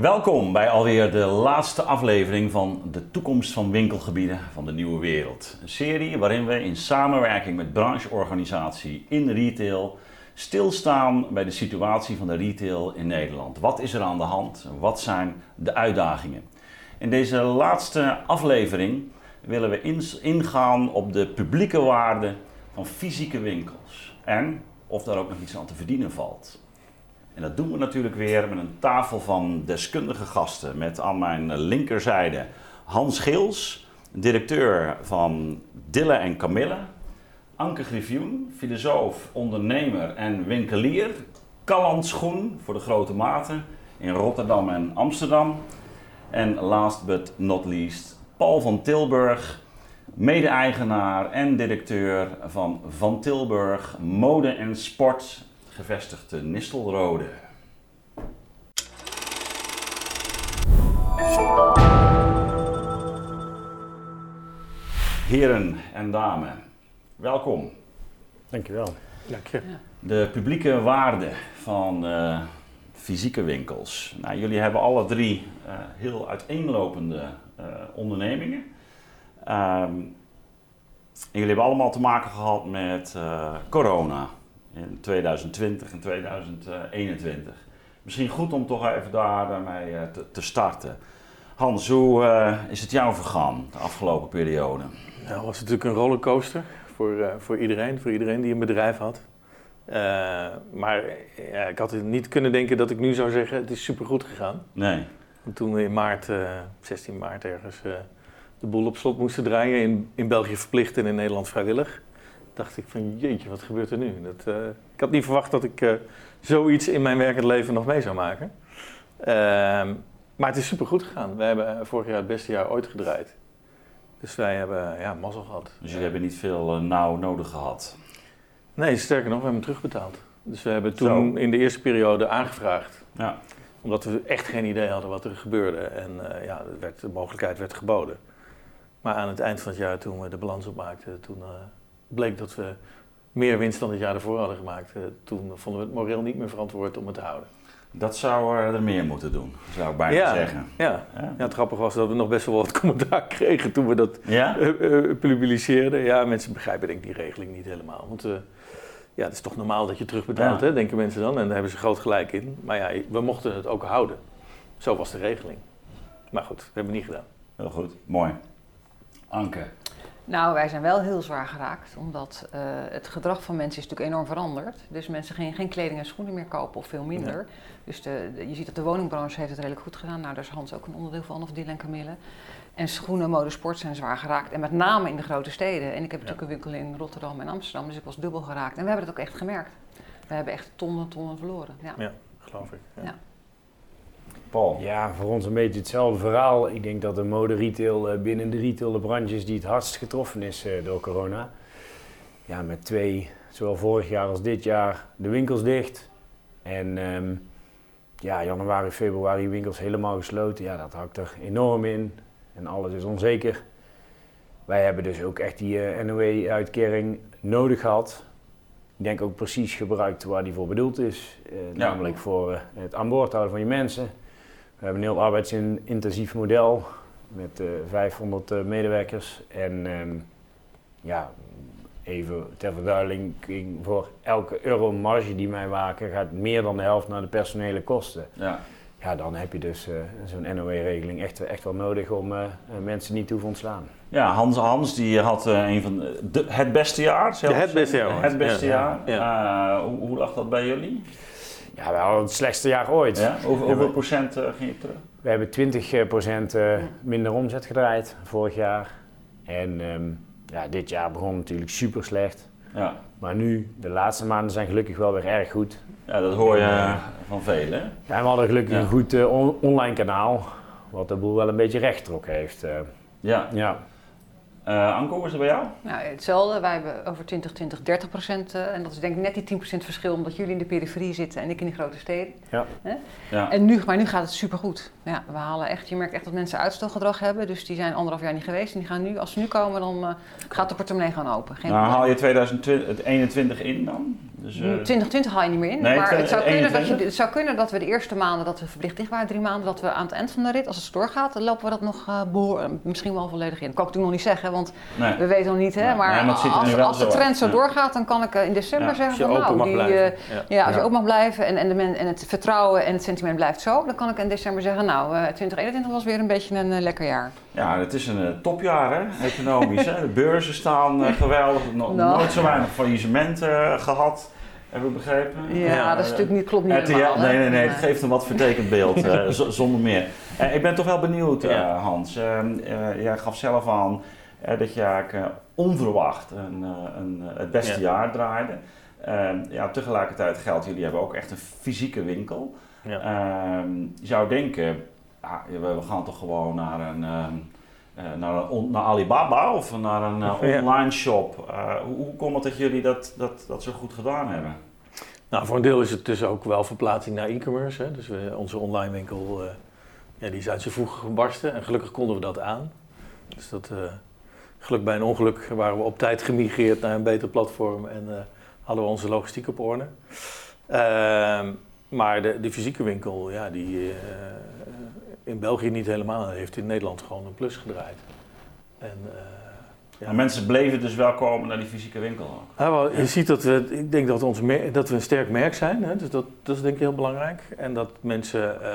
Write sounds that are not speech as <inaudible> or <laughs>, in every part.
Welkom bij alweer de laatste aflevering van De Toekomst van Winkelgebieden van de Nieuwe Wereld. Een serie waarin we in samenwerking met brancheorganisatie in retail stilstaan bij de situatie van de retail in Nederland. Wat is er aan de hand? Wat zijn de uitdagingen? In deze laatste aflevering willen we ingaan op de publieke waarde van fysieke winkels en of daar ook nog iets aan te verdienen valt. En dat doen we natuurlijk weer met een tafel van deskundige gasten. Met aan mijn linkerzijde Hans Geels, directeur van Dille en Camille. Anke Griffioen, filosoof, ondernemer en winkelier. Calland Schoen voor de grote maten in Rotterdam en Amsterdam. En last but not least Paul van Tilburg, mede-eigenaar en directeur van Van Tilburg Mode en Sport gevestigde Nistelrode. Heren en dames, welkom. Dankjewel. Dank je. De publieke waarde van uh, fysieke winkels. Nou, jullie hebben alle drie uh, heel uiteenlopende uh, ondernemingen. Um, jullie hebben allemaal te maken gehad met corona in 2020 en 2021. Misschien goed om toch even daarmee eh, te, te starten. Hans, hoe uh, is het jou vergaan de afgelopen periode? Nou, het was natuurlijk een rollercoaster voor, uh, voor iedereen, voor iedereen die een bedrijf had. Uh, maar ja, ik had niet kunnen denken dat ik nu zou zeggen, het is supergoed gegaan. Nee. Want toen we in maart, 16 maart ergens, de boel op slot moesten draaien, in, in België verplicht en in Nederland vrijwillig dacht ik van jeetje, wat gebeurt er nu? Dat, uh, ik had niet verwacht dat ik uh, zoiets in mijn werkend leven nog mee zou maken. Uh, maar het is super goed gegaan. We hebben vorig jaar het beste jaar ooit gedraaid. Dus wij hebben ja, mazzel gehad. Dus jullie hebben niet veel nauw nodig gehad? Nee, sterker nog, we hebben hem terugbetaald. Dus we hebben toen Zo. in de eerste periode aangevraagd. Ja. Omdat we echt geen idee hadden wat er gebeurde. En ja, werd, de mogelijkheid werd geboden. Maar aan het eind van het jaar, toen we de balans opmaakten, toen bleek dat we meer winst dan het jaar ervoor hadden gemaakt. Uh, toen vonden we het moreel niet meer verantwoord om het te houden. Dat zou er meer moeten doen, zou ik bijna ja, zeggen. Ja. Ja. ja, het grappige was dat we nog best wel wat <laughs> commentaar kregen toen we dat ja? uh, uh, publiceerden. Ja, mensen begrijpen denk ik die regeling niet helemaal. Want ja, het is toch normaal dat je terugbetaalt, hè, denken mensen dan. En daar hebben ze groot gelijk in. Maar ja, we mochten het ook houden. Zo was de regeling. Maar goed, dat hebben we niet gedaan. Heel goed, mooi. Anke, nou, wij zijn wel heel zwaar geraakt, omdat uh, het gedrag van mensen is natuurlijk enorm veranderd. Dus mensen gaan geen kleding en schoenen meer kopen of veel minder. Ja. Dus de, de, je ziet dat de woningbranche heeft het redelijk goed gedaan. Nou, daar is Hans ook een onderdeel van, of Dylan en Camille. En schoenen, mode, sport zijn zwaar geraakt. En met name in de grote steden. En ik heb ja. natuurlijk een winkel in Rotterdam en Amsterdam, dus ik was dubbel geraakt. En we hebben het ook echt gemerkt. We hebben echt tonnen, tonnen verloren. Ja, ja geloof ik. Ja. Paul. Ja, voor ons een beetje hetzelfde verhaal. Ik denk dat de mode retail binnen de retail de branche is die het hardst getroffen is door corona. Ja, met twee, zowel vorig jaar als dit jaar, de winkels dicht. En um, ja, januari, februari winkels helemaal gesloten. Ja, dat hakt er enorm in. En alles is onzeker. Wij hebben dus ook echt die uh, NOE-uitkering nodig gehad. Ik denk ook precies gebruikt waar die voor bedoeld is. Uh, ja. Namelijk voor uh, het aan boord houden van je mensen. We hebben een heel arbeidsintensief model met uh, 500 uh, medewerkers. En um, ja, even ter verduidelijking, voor elke euro marge die wij maken gaat meer dan de helft naar de personele kosten. Ja, ja dan heb je dus uh, zo'n NOE-regeling echt, echt wel nodig om uh, mensen niet te hoeven ontslaan. Ja, Hans, Hans die had uh, een van de, het beste jaar. Ja, het beste jaar. Het beste ja, jaar. Ja. Hoe, hoe lag dat bij jullie? Ja, we hadden het slechtste jaar ooit. Ja? Over, hoeveel procent uh, ging je terug? We hebben 20 procent uh, minder omzet gedraaid vorig jaar. En um, ja, dit jaar begon natuurlijk super slecht. Ja. Maar nu, de laatste maanden zijn gelukkig wel weer erg goed. Ja, dat hoor je van velen. Ja, we hadden gelukkig ja. een goed on online kanaal, wat de boel wel een beetje recht trok heeft. ja. ja. Uh, Anko, hoe is het bij jou? Nou, hetzelfde. Wij hebben over 2020 30 procent. Uh, en dat is denk ik net die 10 procent verschil omdat jullie in de periferie zitten en ik in die grote steden. Ja. ja. En nu, maar nu gaat het supergoed. Ja, we halen echt, je merkt echt dat mensen uitstelgedrag hebben. Dus die zijn anderhalf jaar niet geweest. En die gaan nu, als ze nu komen, dan uh, gaat de portemonnee gaan open. Geen nou, haal je 2021 in dan? Dus, eh, 2020 haal je niet meer in. Nee, maar het zou, kunnen dat je, 21? het zou kunnen dat we de eerste maanden dat we verplicht dicht waren, drie maanden, dat we aan het eind van de rit, als het doorgaat, lopen we dat nog eh, eh, misschien wel volledig in. Dat kan ik toen nog niet zeggen, want nee. we weten nog niet. Hè? Nee, maar als, als de trend zo doorgaat, dan kan ik eh, in december Ja, zeggen van nou, die, eh, ja. ja, als je ook mag blijven en, en, de men, en het vertrouwen en het sentiment blijft zo, dan kan ik in december zeggen, nou, eh 2021 was weer een beetje een eh, lekker jaar. Ja, het is een eh, topjaar hè, economisch. hè. De beurzen staan eh, geweldig. No- Nou. Nooit zo weinig faillissementen eh, gehad, hebben we begrepen. Ja, Ja, dat is natuurlijk niet, klopt niet RTL, helemaal. nee, nee, nee, het geeft een wat vertekend beeld, <laughs> zonder meer. Ik ben toch wel benieuwd, eh, Ja. Hans. Eh, eh, jij gaf zelf aan dat je eigenlijk onverwacht een, eh, een, het beste Ja. jaar draaide. Eh, ja, tegelijkertijd geldt, jullie hebben ook echt een fysieke winkel. Ja. Ehm, je zou denken, ah, we gaan toch gewoon naar een, ehm, eh, naar, een on- naar Alibaba of naar een eh, Ja. online shop. Eh, hoe, hoe komt het dat jullie dat, dat, dat zo goed gedaan hebben? Nou, voor een deel is het dus ook wel verplaatsing naar e-commerce. Dus we, onze online winkel eh, ja, die is uit zijn voegen gebarsten en gelukkig konden we dat aan. Dus dat, geluk bij een ongeluk waren we op tijd gemigreerd naar een beter platform en hadden we onze logistiek op orde. Ehm, maar de, de fysieke winkel, ja, die in België niet helemaal, heeft in Nederland gewoon een plus gedraaid. En, eh, ja. Maar mensen bleven dus wel komen naar die fysieke winkel ook. Ja, wel, je ziet dat we, ik denk dat, ons dat we een sterk merk zijn. Hè? Dus dat, dat is denk ik heel belangrijk. En dat mensen, eh,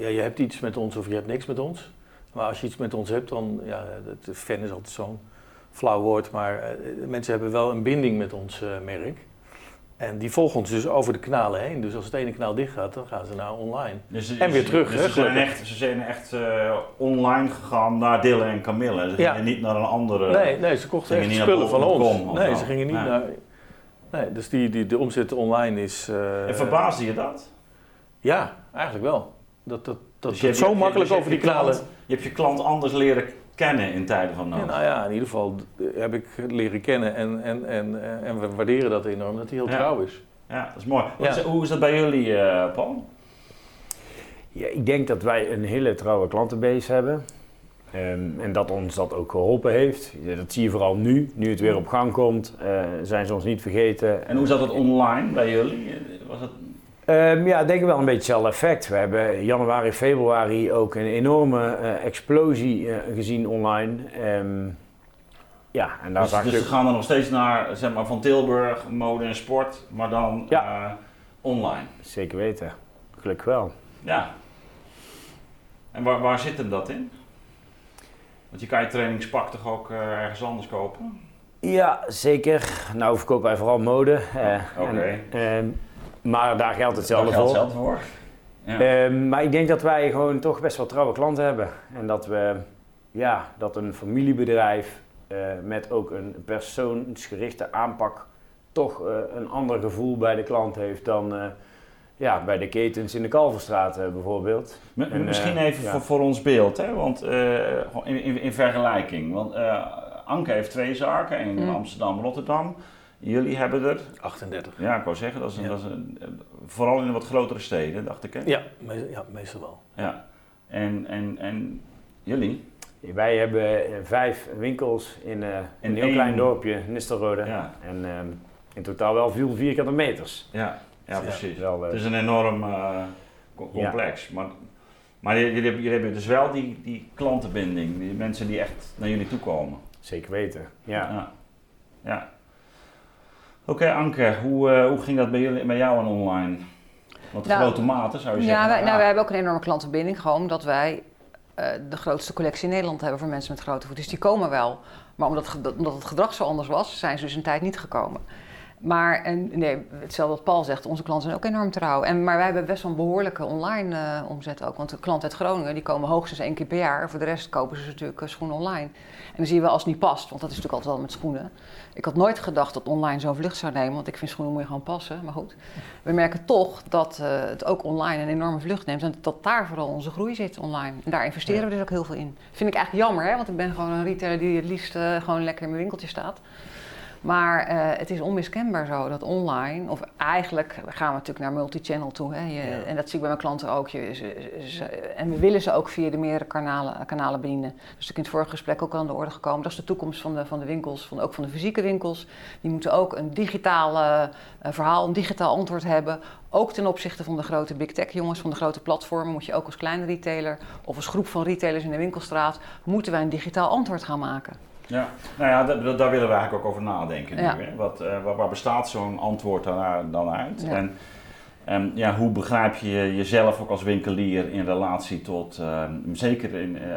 ja, je hebt iets met ons of je hebt niks met ons. Maar als je iets met ons hebt, dan, ja, het fan is altijd zo'n flauw woord. Maar eh, mensen hebben wel een binding met ons merk. En die volgen ons dus over de kanalen heen. Dus als het ene kanaal dicht gaat, dan gaan ze naar online. Dus, En weer terug, Dus hè, ze, zijn echt, ze zijn echt eh, online gegaan naar Dille en Camille. Ze Ja. gingen niet naar een andere... Nee, nee, ze kochten echt spullen van ons. Nee, ze gingen niet Nee. naar... Nee, dus die, die, de omzet online is... eh, En verbaasde je dat? Ja, eigenlijk wel. Dat, dat, dat, Dus je dat hebt- zo je- makkelijk je over die kanalen... Je hebt je klant anders leren kennen in tijden van Ja, nood. nou ja, in ieder geval eh, heb ik leren kennen en, en, en, eh, en we waarderen dat enorm, dat hij heel Ja. trouw is. Ja, dat is mooi. Wat Ja. is- Hoe is dat bij jullie, eh, Paul? Ja, ik denk dat wij een hele trouwe klantenbase hebben. Ehm, en dat ons dat ook geholpen heeft. Dat zie je vooral nu, nu het weer op gang komt. eh, zijn ze ons niet vergeten. En hoe zat het online bij jullie? Was het... Ehm, ja, ik denk wel een beetje hetzelfde effect. We hebben januari, februari ook een enorme eh, explosie eh, gezien online. Ehm, ja, en daar Dus, zag dus je... gaan er nog steeds naar, zeg maar, van Tilburg, mode en sport, maar dan Ja. eh, online. Zeker weten. Gelukkig wel. Ja. En waar, waar zit hem dat in? Want je kan je trainingspak toch ook ergens anders kopen? Ja, zeker. Nou verkopen wij vooral mode. Oké. ehm, maar daar geldt hetzelfde Daar geldt voor. hetzelfde voor. Ja. Ehm, maar ik denk dat wij gewoon toch best wel trouwe klanten hebben. En dat we, ja, dat een familiebedrijf eh, met ook een persoonsgerichte aanpak toch eh, een ander gevoel bij de klant heeft dan eh, ja, bij de ketens in de Kalverstraat bijvoorbeeld. En, Misschien even ja. voor, voor ons beeld, hè? want in, in, in vergelijking. Want Anke heeft twee zaken, één in Mm. Amsterdam, Rotterdam. Jullie hebben er, 38. ja, ik wou zeggen, dat is, een, Ja. dat is een, vooral in de wat grotere steden, dacht ik. Hè? Ja, me- ja, meestal wel. Ja. En, en, en jullie? Wij hebben eh, vijf winkels in eh, In een heel één- klein dorpje, Nistelrode. Ja, En ehm, in totaal wel veel vierkante meters. ja, ja Ja. precies. Wel, eh, Het is een enorm eh, complex. Maar, maar jullie, jullie hebben- jullie hebben dus wel die, die klantenbinding, die mensen die echt naar jullie toe komen. Zeker weten. Ja. Ja. Ja. Oké, Anke, hoe, eh, hoe ging dat bij, jullie, bij jou en online? Want de Nou, grote maten zou je Ja, zeggen. wij, nou, wij hebben ook een enorme klantenbinding. Gewoon omdat wij eh, de grootste collectie in Nederland hebben voor mensen met grote voeten. Dus die komen wel. Maar omdat, omdat het gedrag zo anders was, zijn ze dus een tijd niet gekomen. Maar en, nee, hetzelfde wat Paul zegt, onze klanten zijn ook enorm trouw. En, maar wij hebben best wel een behoorlijke online eh, omzet ook. Want de klanten uit Groningen die komen hoogstens één keer per jaar. Voor de rest kopen ze natuurlijk eh, schoenen online. En dan zie je wel als het niet past, want dat is natuurlijk altijd wel met schoenen. Ik had nooit gedacht dat online zo'n vlucht zou nemen, want ik vind schoenen moet je gewoon passen. Maar goed, we merken toch dat eh, het ook online een enorme vlucht neemt. En dat daar vooral onze groei zit online. En daar investeren we dus ook heel veel in. Vind ik eigenlijk jammer, hè? want ik ben gewoon een retailer die het liefst gewoon lekker in mijn winkeltje staat. Maar eh, het is onmiskenbaar zo dat online, of eigenlijk gaan we natuurlijk naar multichannel toe. Hè, je, Ja. En dat zie ik bij mijn klanten ook. Je, ze- ze- en we willen ze ook via de meerdere kanalen, kanalen bedienen. Dus natuurlijk in het vorige gesprek ook al aan de orde gekomen. Dat is de toekomst van de, van de winkels, van, ook van de fysieke winkels. Die moeten ook een digitaal eh, eh, verhaal, een digitaal antwoord hebben. Ook ten opzichte van de grote big tech jongens, van de grote platformen, moet je ook als kleine retailer of als groep van retailers in de winkelstraat, moeten wij een digitaal antwoord gaan maken. Ja, nou ja, da- da- daar willen we eigenlijk ook over nadenken Ja. nu. Hè? Wat, eh, waar, bestaat zo'n antwoord dan, dan uit? Ja. En ja, hoe begrijp je jezelf ook als winkelier in relatie tot, ehm, zeker in, eh,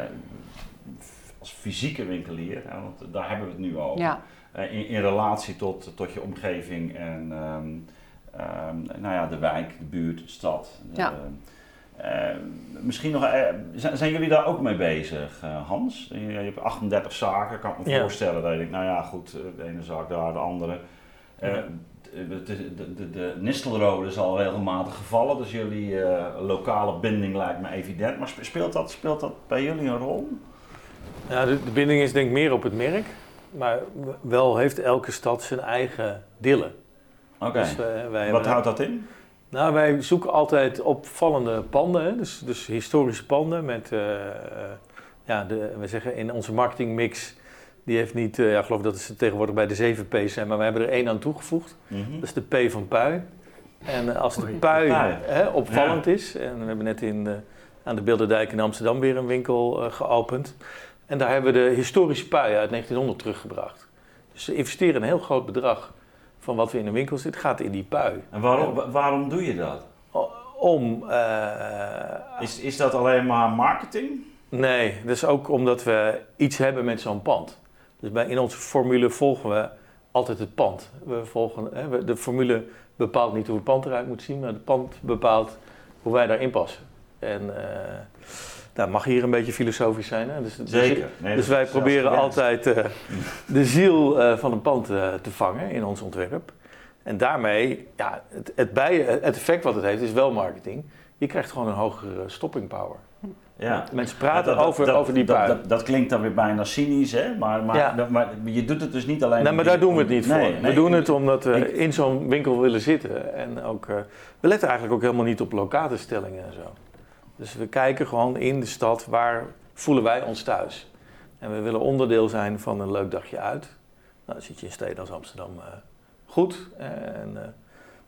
als fysieke winkelier, hè, want daar hebben we het nu over. Ja, Eh, in, in relatie tot, tot je omgeving en ehm, ehm, nou ja, de wijk, de buurt, de stad. De- misschien nog, eh, zijn, jullie daar ook mee bezig, eh, Hans? Je, hebt 38 zaken, kan ik me Ja. voorstellen dat je denkt, nou ja, goed, eh, de ene zaak daar, de andere. Eh, Ja. de, de, de, de, de Nistelrode is al regelmatig gevallen, dus jullie eh, lokale binding lijkt me evident. Maar spe- speelt dat, speelt dat bij jullie een rol? Ja, de, binding is denk ik meer op het merk. Maar wel heeft elke stad zijn eigen dillen. Oké, Dus wat houdt dat in? Nou, wij zoeken altijd opvallende panden. Hè? Dus, dus historische panden met... eh, eh, ja, de, we zeggen in onze marketingmix... Die heeft niet... eh, ja, ik geloof dat ze tegenwoordig bij de 7 P's zijn. Maar we hebben er één aan toegevoegd. Mhm. Dat is de P van pui. En als de Oei, pui pui. hè, opvallend is... En we hebben net in, eh, aan de Bilderdijk in Amsterdam weer een winkel geopend. En daar hebben we de historische pui uit 1900 teruggebracht. Dus ze investeren een heel groot bedrag van wat we in een winkel zitten, gaat in die pui. En waarom, wa- waarom doe je dat? Om... eh, Is, is dat alleen maar marketing? Nee, dat is ook omdat we iets hebben met zo'n pand. Dus bij, in onze formule volgen we altijd het pand. We volgen, hè, we- de formule bepaalt niet hoe het pand eruit moet zien, maar het pand bepaalt hoe wij daarin passen. En eh nou, mag hier een beetje filosofisch zijn. Hè? Dus, dus- Zeker. Nee, dus wij proberen altijd eh, <laughs> de ziel eh, van een pand eh, te vangen in ons ontwerp. En daarmee, ja, het, het, bij, het effect wat het heeft is wel marketing. Je krijgt gewoon een hogere stopping power. Ja. Mensen praten Dat- over, dat- over die dat, pui. dat, dat klinkt dan weer bijna cynisch, hè? Maar, maar, Ja. dat- maar je doet het dus niet alleen... Nee, maar daar doen we het niet voor. nee, we doen ik- het omdat we ik- in zo'n winkel willen zitten. En ook, we letten eigenlijk ook helemaal niet op locatenstellingen en zo. Dus we kijken gewoon in de stad waar voelen wij ons thuis. En we willen onderdeel zijn van een leuk dagje uit. Nou, dan zit je in steden als Amsterdam eh, goed. En, eh,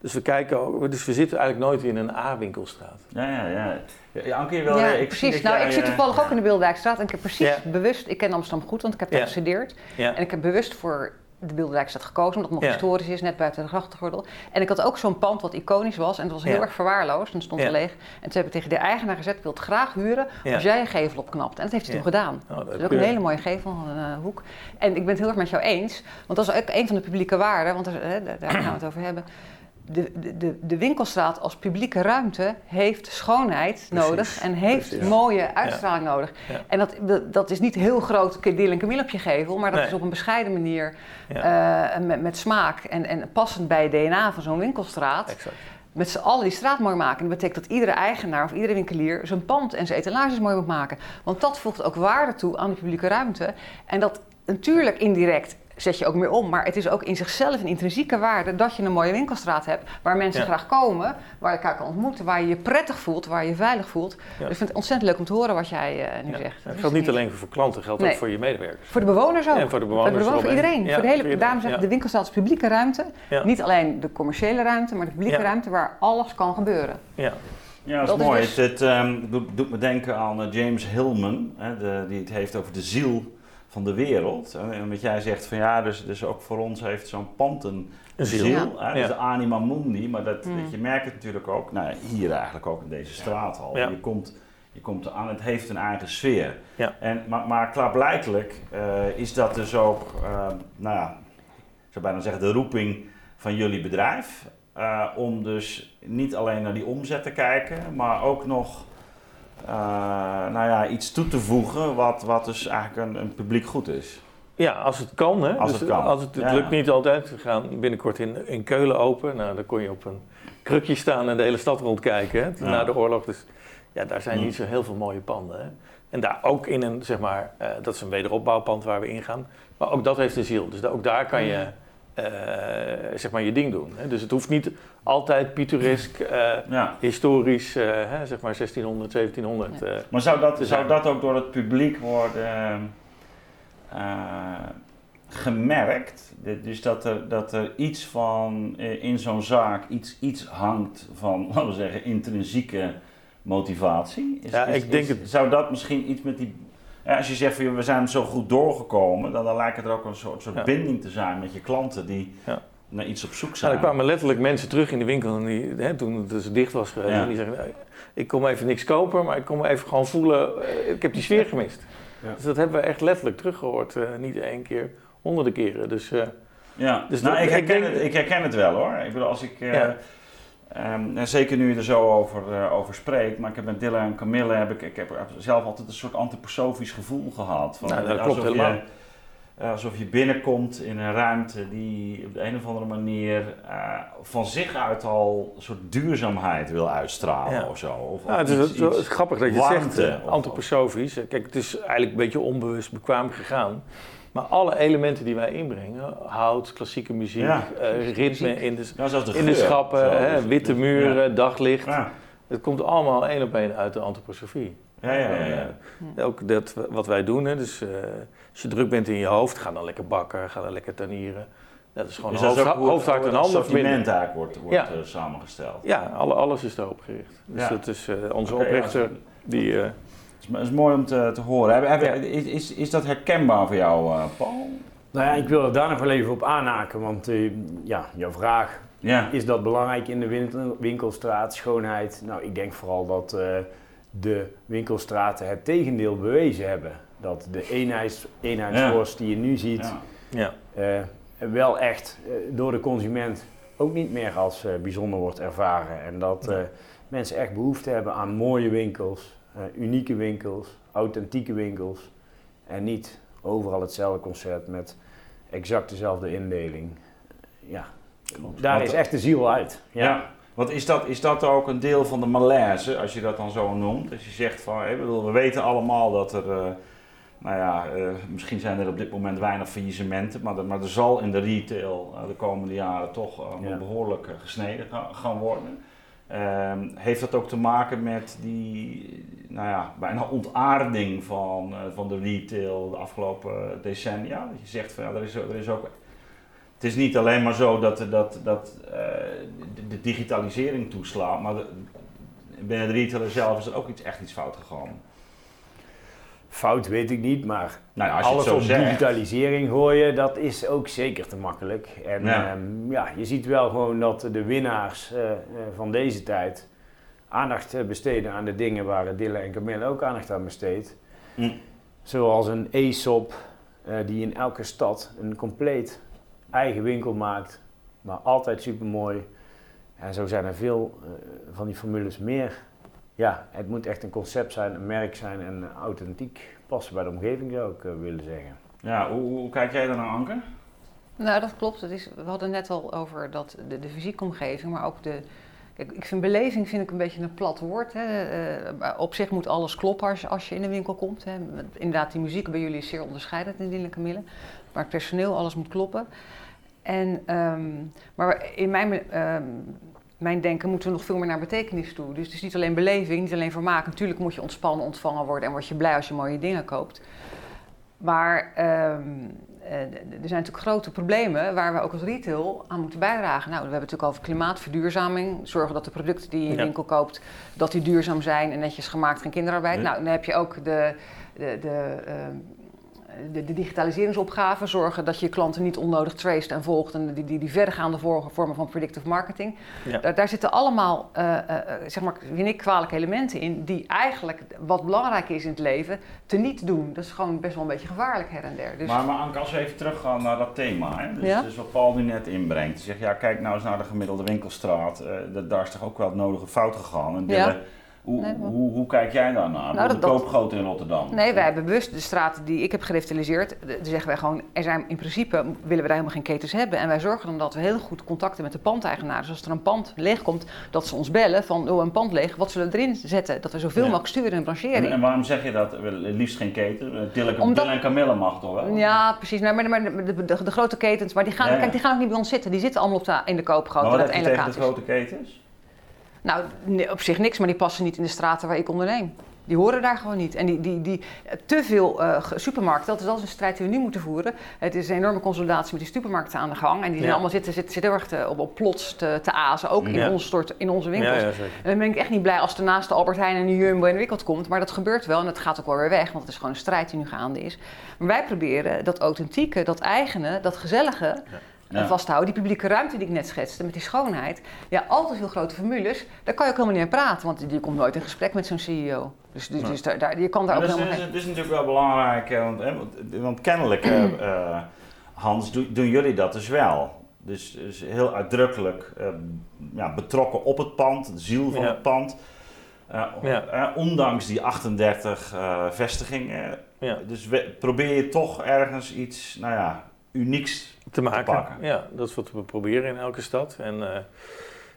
dus we kijken ook, dus we zitten eigenlijk nooit in een A-winkelstraat. Ja, ja, ja. ja, Anke, je wil, ja ik precies. Nou, jij, ik zit eh, toevallig ook in de Bilderdijkstraat en ik heb precies Ja. bewust, ik ken Amsterdam goed, want ik heb daar Ja. gestudeerd. Ja, En ik heb bewust voor de Bilderdijkstraat gekozen, omdat het nog Ja. historisch is, net buiten de grachtengordel. En ik had ook zo'n pand wat iconisch was en het was heel Ja. erg verwaarloosd en stond Ja. leeg. En toen heb ik tegen de eigenaar gezegd, ik wil het graag huren als jij een gevel opknapt. En dat heeft hij toen gedaan. Oh, Dat is ook een hele mooie gevel, een eh, hoek. En ik ben het heel erg met jou eens, want dat is ook een van de publieke waarden, want daar, hè, daar gaan we het over hebben. De, de, de, winkelstraat als publieke ruimte heeft schoonheid Precies, nodig en heeft precies. mooie uitstraling nodig. Ja. En dat, dat- is niet heel groot Deel en Camille op je gevel, maar dat Nee. is op een bescheiden manier Ja. eh, met, met smaak en, en passend bij het DNA van zo'n winkelstraat. exact. Met z'n allen die straat mooi maken. En dat betekent dat iedere eigenaar of iedere winkelier zijn pand en zijn etalages mooi moet maken. Want dat voegt ook waarde toe aan de publieke ruimte. En dat natuurlijk indirect zet je ook meer om. Maar het is ook in zichzelf een intrinsieke waarde dat je een mooie winkelstraat hebt. Waar mensen Ja. graag komen, waar je elkaar kan ontmoeten, waar je je prettig voelt, waar je je veilig voelt. Dus ik vind het ontzettend leuk om te horen wat jij eh, nu Ja. zegt. Het geldt niet niet- alleen voor klanten, geldt Nee. ook voor je medewerkers. Voor de bewoners ook. En voor de bewoners voor, voor eromheen. iedereen. Ja, voor de hele, voor iedereen, daarom zeg ik, ja. de winkelstraat is publieke ruimte. Ja. Niet alleen de commerciële ruimte, maar de publieke Ja. ruimte waar alles kan gebeuren. Ja. Ja, dat is Dat is mooi. dus- Het, het, ehm, doet, doet me denken aan eh, James Hillman, hè, de, die het heeft over de ziel van de wereld. En, en wat jij zegt van ja, dus, dus ook voor ons heeft zo'n pand een ziel. ziel. hè, Ja. dus de anima mundi, maar dat, Mm. dat je merkt het natuurlijk ook, nou, hier eigenlijk ook in deze straat al. Ja. Je, komt, je komt eraan, het heeft een eigen sfeer. Ja. En, maar, maar klaarblijkelijk eh, is dat dus ook, ehm, nou ja, ik zou bijna zeggen de roeping van jullie bedrijf. eh, om dus niet alleen naar die omzet te kijken, maar ook nog eh, nou ja, iets toe te voegen wat, wat dus eigenlijk een, een publiek goed is. Ja, als het kan. Hè? Als Dus het kan. Als het, het Ja. lukt niet altijd. We gaan binnenkort in, in Keulen open. Nou, dan kon je op een krukje staan en de hele stad rondkijken. Hè? Ja. Na de oorlog. Dus ja, daar zijn niet zo heel veel mooie panden. Hè? En daar ook in een, zeg maar, eh, dat is een wederopbouwpand waar we ingaan. Maar ook dat heeft een ziel. Dus ook daar kan je eh, zeg maar je ding doen. Hè? Dus het hoeft niet altijd pittoresk, eh, Ja. historisch, eh, hè, zeg maar 1600, 1700. eh. Maar zou dat, zou dat ook door het publiek worden eh, gemerkt? Dus dat er, dat er iets van in zo'n zaak iets, iets hangt van, <laughs> laten we zeggen, intrinsieke motivatie? Is, Ja, is- ik denk is- het- Zou dat misschien iets met die. Als je zegt van joh, we zijn zo goed doorgekomen, dan, dan lijkt het er ook een soort, soort Ja. binding te zijn met je klanten die Ja. naar iets op zoek Nou, zijn. er kwamen letterlijk mensen terug in de winkel en die, hè, toen het dus dicht was geweest. Ja. En die zeggen, nou, ik kom even niks kopen, maar ik kom even gewoon voelen, eh, ik heb die sfeer gemist. Dus dat hebben we echt letterlijk teruggehoord, eh, niet één keer, honderden keren. Dus eh, Ja, Dus nou, dat- ik, ik herken denk- het, ik herken het wel hoor. Ik bedoel, als ik, Ehm, en zeker nu je er zo over, eh, over spreekt, maar ik heb met Dylan en Camille, heb ik, ik heb zelf altijd een soort antroposofisch gevoel gehad. Van, Nou, dat klopt alsof helemaal. Je, eh, alsof je binnenkomt in een ruimte die op de een of andere manier eh, van zich uit al een soort duurzaamheid wil uitstralen Ja. of zo. Of, nou, het, is, iets- het is iets- grappig dat je het zegt, of- antroposofisch. Kijk, het is eigenlijk een beetje onbewust bekwaam gegaan. Maar alle elementen die wij inbrengen, hout, klassieke muziek, Ja. eh, ritme in de, ja, de in de schappen, zo, hè, dus- witte muren, daglicht. Het komt allemaal één op één uit de antroposofie. Ja, ja, ja. ja. Eh, ook dat wat wij doen, hè, dus eh, als je druk bent in je hoofd, ga dan lekker bakken, ga dan lekker tuinieren. Dat is gewoon Dus hoofd, hart en verbinden. eigenlijk wordt, wordt Ja. samengesteld. Ja, alle, alles is daarop gericht. Dus dat is onze oprichter, die... Het is, mooi om te, te horen. Heb, heb- Ja. is, is, is dat herkenbaar voor jou, eh, Paul? Nou ja, ik wil er daar nog wel even op aanhaken, want eh, ja, jouw vraag, Ja. is dat belangrijk in de winkel- winkelstraat, schoonheid? Nou, ik denk vooral dat eh, de winkelstraten het tegendeel bewezen hebben. Dat de eenheids, eenheidsworst die je nu ziet, ja. ja. eh, wel echt door de consument ook niet meer als bijzonder wordt ervaren. En dat eh, mensen echt behoefte hebben aan mooie winkels, unieke winkels, authentieke winkels. En niet overal hetzelfde concept met exact dezelfde indeling. Ja, daar is echt de ziel uit. Ja. Want is dat, is dat ook een deel van de malaise, als je dat dan zo noemt? Als je zegt van, we weten allemaal dat er, eh, nou ja, eh, misschien zijn er op dit moment weinig faillissementen, maar, er- maar er zal in de retail eh, de komende jaren toch eh, Ja. behoorlijk eh, gesneden ga- gaan worden. Ehm, heeft dat ook te maken met die, nou ja, bijna ontaarding van, eh, van de retail de afgelopen decennia? Dat je zegt van, ja, er is, er is ook het is niet alleen maar zo dat, dat, dat eh, de, de digitalisering toeslaat, maar de- binnen de retailer zelf is er ook iets, echt iets fout gegaan. Fout weet ik niet, maar Nou ja, als je alles op zegt. digitalisering gooien, dat is ook zeker te makkelijk. En Ja. ja, ja je ziet wel gewoon dat de winnaars eh, van deze tijd aandacht eh, besteden aan de dingen waar Dille en Camille ook aandacht aan besteedt. Hm. Zoals een e-shop eh, die in elke stad een compleet eigen winkel maakt, maar altijd super mooi. En zo zijn er veel eh, van die formules meer. Ja, het moet echt een concept zijn, een merk zijn en authentiek passen bij de omgeving zou ik willen zeggen. Ja, hoe, hoe kijk jij daarnaar, Anke? Nou, dat klopt. Het is, we hadden net al over dat, de, de fysieke omgeving, maar ook de... Ik vind beleving vind ik een beetje een plat woord. Hè. Eh, op zich moet alles kloppen als, je in de winkel komt. Hè. Inderdaad, die muziek bij jullie is zeer onderscheidend in Dille Camille. Maar het personeel, alles moet kloppen. En, ehm, maar in mijn, ehm, mijn denken moeten we nog veel meer naar betekenis toe. Dus het is niet alleen beleving, niet alleen vermaak. Natuurlijk moet je ontspannen ontvangen worden en word je blij als je mooie dingen koopt. Maar ehm, eh, er zijn natuurlijk grote problemen waar we ook als retail aan moeten bijdragen. Nou, we hebben het natuurlijk over klimaatverduurzaming. Zorgen dat de producten die je in de winkel koopt, dat die duurzaam zijn en netjes gemaakt, geen kinderarbeid. Nou, dan heb je ook de, de, de, ehm, de, de digitaliseringsopgave. Zorgen dat je klanten niet onnodig traced en volgt. En die, die, die verdergaande vor- vormen van predictive marketing. Ja. Daar, daar zitten allemaal, eh, eh, eh, zeg maar, vind ik, kwalijke elementen in. Die eigenlijk, wat belangrijk is in het leven, te niet doen. Dat is gewoon best wel een beetje gevaarlijk her en der. Dus, Maar, maar Anke, als we even teruggaan naar dat thema. Hè? Dus, Ja. dus wat Paul nu net inbrengt. Hij zegt, ja, kijk nou eens naar de gemiddelde winkelstraat. eh, dat daar is toch ook wel het nodige fout gegaan. En Ja. Hoe, Nee, maar- hoe, hoe kijk jij daar naar? Nou, de koopgrote in Rotterdam. Nee, wij hebben bewust de straten die ik heb gerevitaliseerd, eh, daar zeggen wij gewoon, er zijn in principe, willen we daar helemaal geen ketens hebben. En wij zorgen dan dat we heel goed contacten met de pandeigenaren. Dus als er een pand leeg komt, dat ze ons bellen van, oh, een pand leeg, wat zullen we erin zetten? Dat we zoveel Ja. mogelijk sturen in En, branchering. en waarom zeg je dat? Liefst geen keten. Eh, Dylan Omdat- en Camilla mag toch wel? Ja, precies. Nou, maar, maar de, de, de- de grote ketens, maar die gaan, Ja, ja. Kijk, die gaan ook niet bij ons zitten. Die zitten allemaal op de, in de koopgrote, maar wat dat heb je tegen de grote ketens? Nou, op zich niks, maar die passen niet in de straten waar ik onderneem. Die horen daar gewoon niet. En die, die, die, te veel eh, supermarkten, dat is, dat is een strijd die we nu moeten voeren. Het is een enorme consolidatie met die supermarkten aan de gang. En die zijn allemaal zitten, zitten, zitten heel erg te, op, op plots te, te azen, ook in, Ja. in onze winkels. Ja. En dan ben ik echt niet blij als er naast de Albert Heijn en de Jumbo en de Wikkeld komt. Maar dat gebeurt wel en dat gaat ook wel weer weg, want het is gewoon een strijd die nu gaande is. Maar wij proberen dat authentieke, dat eigene, dat gezellige Ja. vasthouden. Die publieke ruimte die ik net schetste, met die schoonheid. Ja, altijd heel grote formules, daar kan je ook helemaal niet mee praten. Want die komt nooit in gesprek met zo'n CEO. Dus, dus, dus daar, daar- je kan daar Maar ook is, helemaal is, geen... is natuurlijk wel belangrijk, want, hè, want, want kennelijk, eh, <clears throat> eh, Hans, do- doen jullie dat dus wel. Dus, dus heel uitdrukkelijk eh, ja, betrokken op het pand, de ziel van Ja. het pand. Ja. ondanks die 38 eh, vestigingen. Ja. Dus we, probeer je toch ergens iets, nou ja, unieks. Te maken. Ja, dat is wat we proberen in elke stad. En eh,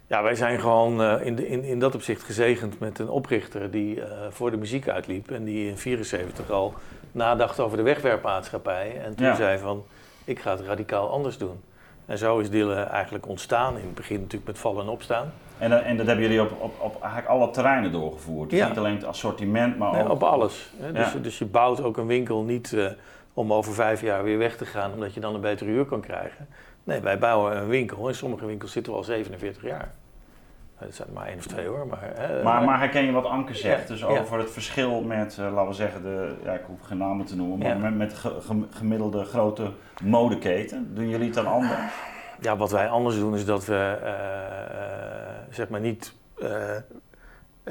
ja, wij zijn gewoon eh, in, de, in, in dat opzicht gezegend met een oprichter die eh, voor de muziek uitliep en die in 74 al nadacht over de wegwerpmaatschappij. En toen Ja. zei van, ik ga het radicaal anders doen. En zo is Dille eigenlijk ontstaan. In het begin natuurlijk met vallen en opstaan. En, dat- en dat hebben jullie op, op, op eigenlijk alle terreinen doorgevoerd. Dus Ja. niet alleen het assortiment, maar Nee, ook op alles. Hè? Dus, Ja. dus je bouwt ook een winkel niet om over vijf jaar weer weg te gaan, omdat je dan een betere huur kan krijgen. Nee, wij bouwen een winkel. In sommige winkels zitten we al 47 jaar. Eh, Dat zijn maar één of twee hoor. Maar, hè, Maar, maar herken je wat Anke zegt? Ja, Dus ja. over het verschil met, eh, laten we zeggen, de, ja, ik hoef geen namen te noemen, maar Ja. met, met ge- gem- gemiddelde grote modeketen. Doen jullie het dan anders? Ja, wat wij anders doen is dat we, eh, eh, zeg maar niet...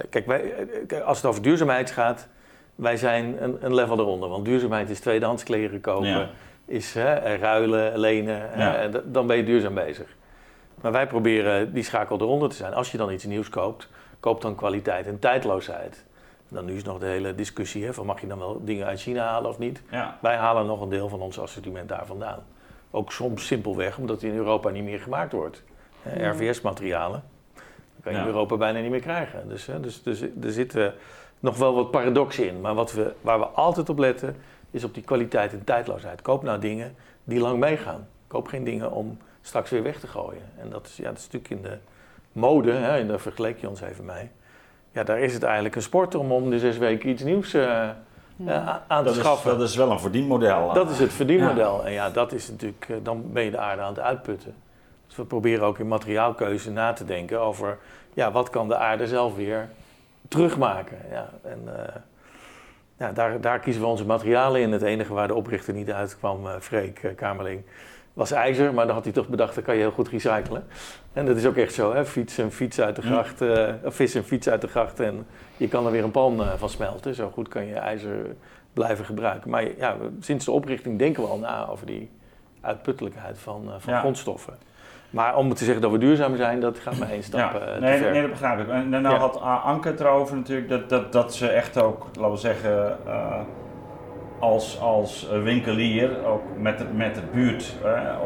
kijk, wij, kijk, als het over duurzaamheid gaat, wij zijn een, een level eronder. Want duurzaamheid is tweedehands kleren kopen, Ja. is hè, ruilen, lenen. Ja. eh, dan ben je duurzaam bezig. Maar wij proberen die schakel eronder te zijn. Als je dan iets nieuws koopt, koop dan kwaliteit en tijdloosheid. En dan nu is nog de hele discussie hè, van mag je dan wel dingen uit China halen of niet. Ja. Wij halen nog een deel van ons assortiment daar vandaan. Ook soms simpelweg omdat die in Europa niet meer gemaakt wordt. Eh, Ja. RVS-materialen, kan je Ja. in Europa bijna niet meer krijgen. Dus, hè, dus, dus er zitten nog wel wat paradoxen in. Maar wat we, waar we altijd op letten, is op die kwaliteit en tijdloosheid. Koop nou dingen die lang meegaan. Koop geen dingen om straks weer weg te gooien. En dat is, ja, dat is natuurlijk in de mode, hè, en daar vergeleek je ons even mee. Ja, daar is het eigenlijk een sport om om de zes weken iets nieuws eh, eh, aan te Dat is, schaffen. dat is wel een verdienmodel. Dat is het verdienmodel. En ja, dat is natuurlijk, eh, dan ben je de aarde aan het uitputten. Dus we proberen ook in materiaalkeuze na te denken over, ja, wat kan de aarde zelf weer terugmaken. Ja, en eh, ja, daar, daar kiezen we onze materialen in. Het enige waar de oprichter niet uitkwam, eh Freek eh, Kamerling, was ijzer. Maar dan had hij toch bedacht, dat kan je heel goed recyclen. En dat is ook echt zo, hè? Fiets en fiets uit de gracht, of vis en fiets uit de gracht. En je kan er weer een pan van smelten. Zo goed kan je ijzer blijven gebruiken. Maar ja, sinds de oprichting denken we al na over die uitputtelijkheid van, van Ja. grondstoffen. Maar om te zeggen dat we duurzaam zijn, dat gaat maar één stap Ja, eh, nee, ver. nee, dat begrijp ik. En nou Ja. had Anke het erover natuurlijk dat, dat, dat ze echt ook, laten we zeggen, eh, als, als winkelier, ook met de, met de buurt,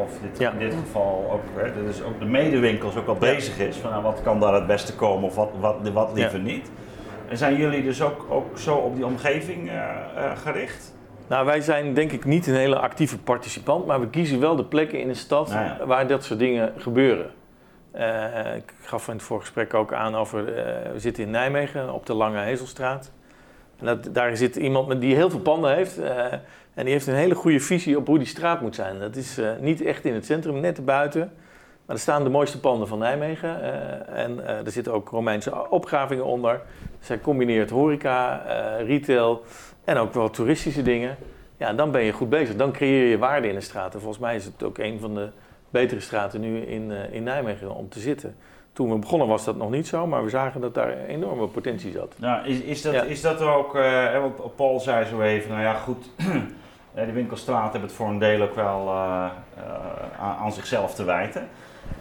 of dit, Ja. in dit geval ook, hè, dus ook de medewinkels ook al bezig is van nou, wat kan daar het beste komen of wat, wat, wat liever niet. En zijn jullie dus ook, ook zo op die omgeving eh, gericht? Nou, wij zijn denk ik niet een hele actieve participant, maar we kiezen wel de plekken in de stad Nou ja. waar dat soort dingen gebeuren. Eh, ik gaf in het voorgesprek ook aan over, eh, we zitten in Nijmegen op de Lange Hezelstraat. En dat, daar zit iemand met, die heel veel panden heeft eh, en die heeft een hele goede visie op hoe die straat moet zijn. Dat is niet echt in het centrum, net buiten. Maar er staan de mooiste panden van Nijmegen en er zitten ook Romeinse opgravingen onder. Zij combineert horeca, retail en ook wel toeristische dingen. Ja, dan ben je goed bezig. Dan creëer je waarde in de straat. En volgens mij is het ook een van de betere straten nu in, eh, in Nijmegen om te zitten. Toen we begonnen was dat nog niet zo, maar we zagen dat daar enorme potentie zat. Nou, is, is, dat, Ja. is dat ook, eh, want Paul zei zo even, nou ja goed, <clears throat> eh, de winkelstraat hebben het voor een deel ook wel aan, zichzelf te wijten.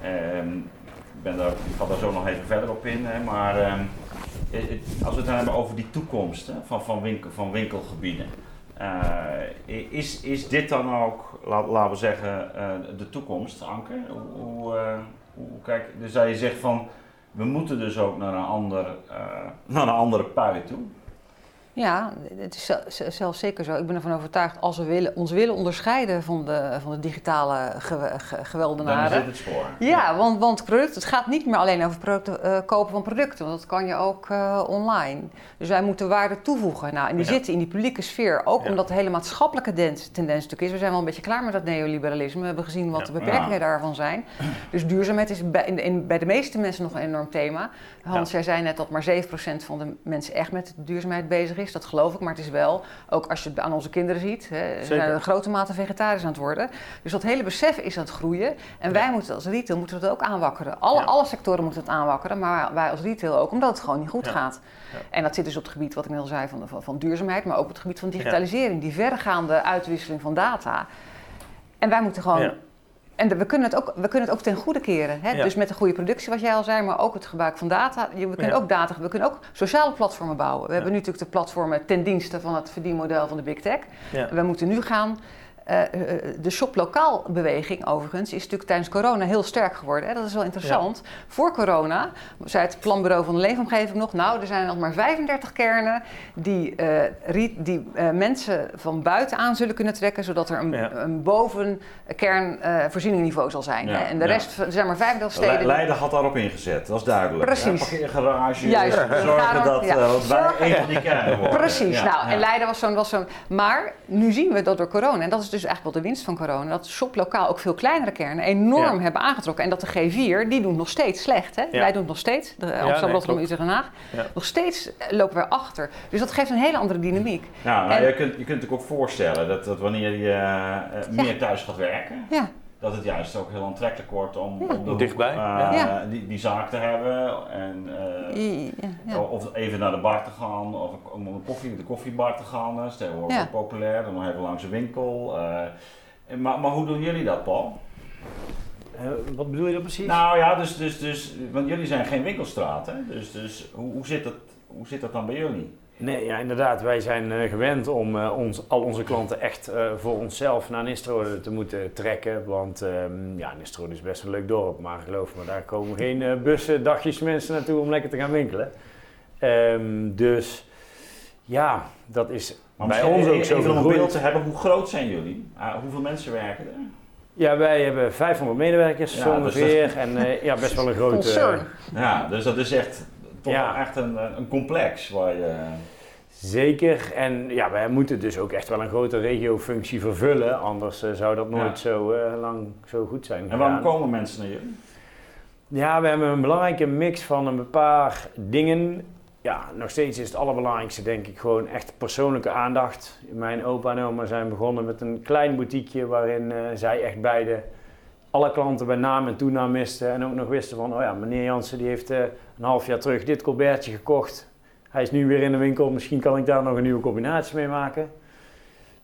Ehm, ik, ben daar, ik ga daar zo nog even verder op in, hè, maar ehm, eh, als we het dan hebben over die toekomst hè, van, van, winkel, van winkelgebieden. Uh, is, is dit dan ook, laten we zeggen, de toekomst, Anke? Hoe, hoe, kijk, dus dat je zegt van, we moeten dus ook naar een, ander, naar een andere pui toe. Ja, het is zelfs zeker zo. Ik ben ervan overtuigd, als we willen, ons willen onderscheiden van de, van de digitale ge, ge, geweldenaren. Dan is het spoor. Ja, want, want product, het gaat niet meer alleen over producten, uh, kopen van producten, want dat kan je ook uh, online. Dus wij moeten waarde toevoegen. Nou, en die ja. zitten in die publieke sfeer, ook ja. omdat de hele maatschappelijke tendens, tendens natuurlijk is. We zijn wel een beetje klaar met dat neoliberalisme. We hebben gezien wat de beperkingen daarvan zijn. Dus duurzaamheid is bij, in, in, bij de meeste mensen nog een enorm thema. Hans, jij zei net dat maar 7% van de mensen echt met duurzaamheid bezig is is, dat geloof ik. Maar het is wel, ook als je het aan onze kinderen ziet, hè, ze zijn in grote mate vegetarisch aan het worden. Dus dat hele besef is aan het groeien. En wij moeten als retail moeten het ook aanwakkeren. Alle, alle sectoren moeten het aanwakkeren, maar wij als retail ook, omdat het gewoon niet goed gaat. En dat zit dus op het gebied, wat ik net al zei, van, van, van duurzaamheid, maar ook op het gebied van digitalisering. Die verregaande uitwisseling van data. En wij moeten gewoon en we kunnen, het ook, we kunnen het ook ten goede keren. Hè? Ja. Dus met een goede productie, wat jij al zei, maar ook het gebruik van data. We kunnen, ja. ook, data, we kunnen ook sociale platformen bouwen. We hebben nu natuurlijk de platformen ten dienste van het verdienmodel van de Big Tech. We moeten nu gaan uh, de shop lokaal beweging overigens is natuurlijk tijdens corona heel sterk geworden. Hè? Dat is wel interessant. Ja. Voor corona zei het planbureau van de leefomgeving nog... nou, er zijn nog maar 35 kernen die, uh, die uh, mensen van buiten aan zullen kunnen trekken... zodat er een, ja. een zal zijn. Ja. En de rest, er zijn maar 35 steden... Le Leiden had daarop ingezet, dat is duidelijk. Precies. Parkeergarage, Juist. zorgen dat wij een van die kernen worden. Precies. Nou, en Leiden was zo'n... Was zo'n maar nu zien we dat door corona... en dat is dus eigenlijk wel de winst van corona, dat shop lokaal ook veel kleinere kernen enorm ja. hebben aangetrokken. En dat de G4, die doen nog steeds slecht. Hè? Ja. Wij doen nog steeds, de Amsterdam, Rotterdam, Utrecht en Haag. Nog steeds lopen we achter. Dus dat geeft een hele andere dynamiek. Ja, nou, en, je, kunt, je kunt natuurlijk ook voorstellen dat, dat wanneer je uh, meer thuis gaat werken... Ja dat het juist ook heel aantrekkelijk wordt om, ja. om dichtbij uh, ja. die, die zaak te hebben. En, uh, ja, Of even naar de bar te gaan, of om een koffie, de koffiebar te gaan. Dat is tegenwoordig ja. populair. Dan nog even langs een winkel. Uh, maar, maar hoe doen jullie dat, Paul? wat bedoel je dan precies? Nou ja, dus, dus, dus, want jullie zijn geen winkelstraat, hè? Dus, dus hoe, hoe, zit dat, hoe zit dat dan bij jullie? Nee, ja, inderdaad. Wij zijn uh, gewend om uh, ons, al onze klanten echt uh, voor onszelf naar Nistrode te moeten trekken. Want um, ja, Nistrode is best een leuk dorp, maar geloof me, daar komen geen bussen, dagjes mensen naartoe om lekker te gaan winkelen. Um, dus ja, dat is maar bij ons ook zo. Even om een beeld te hebben, hoe groot zijn jullie? Uh, hoeveel mensen werken er? Ja, wij hebben 500 medewerkers ja, zo ongeveer dus en ja, best wel een <laughs> grote... ja, dus dat is echt toch ja. echt een, een complex waar je... Zeker. En ja, wij moeten dus ook echt wel een grote regiofunctie vervullen. Anders uh, zou dat nooit ja. zo uh, lang zo goed zijn. En waarom komen mensen naar jullie? Ja, we hebben een belangrijke mix van een paar dingen. Ja, nog steeds is het allerbelangrijkste denk ik gewoon echt persoonlijke aandacht. Mijn opa en oma zijn begonnen met een klein boutiqueje waarin uh, zij echt beide alle klanten bij naam en toenaam misten. En ook nog wisten van, oh ja, meneer Jansen die heeft een half jaar terug dit colbertje gekocht hij is nu weer in de winkel, misschien kan ik daar nog een nieuwe combinatie mee maken.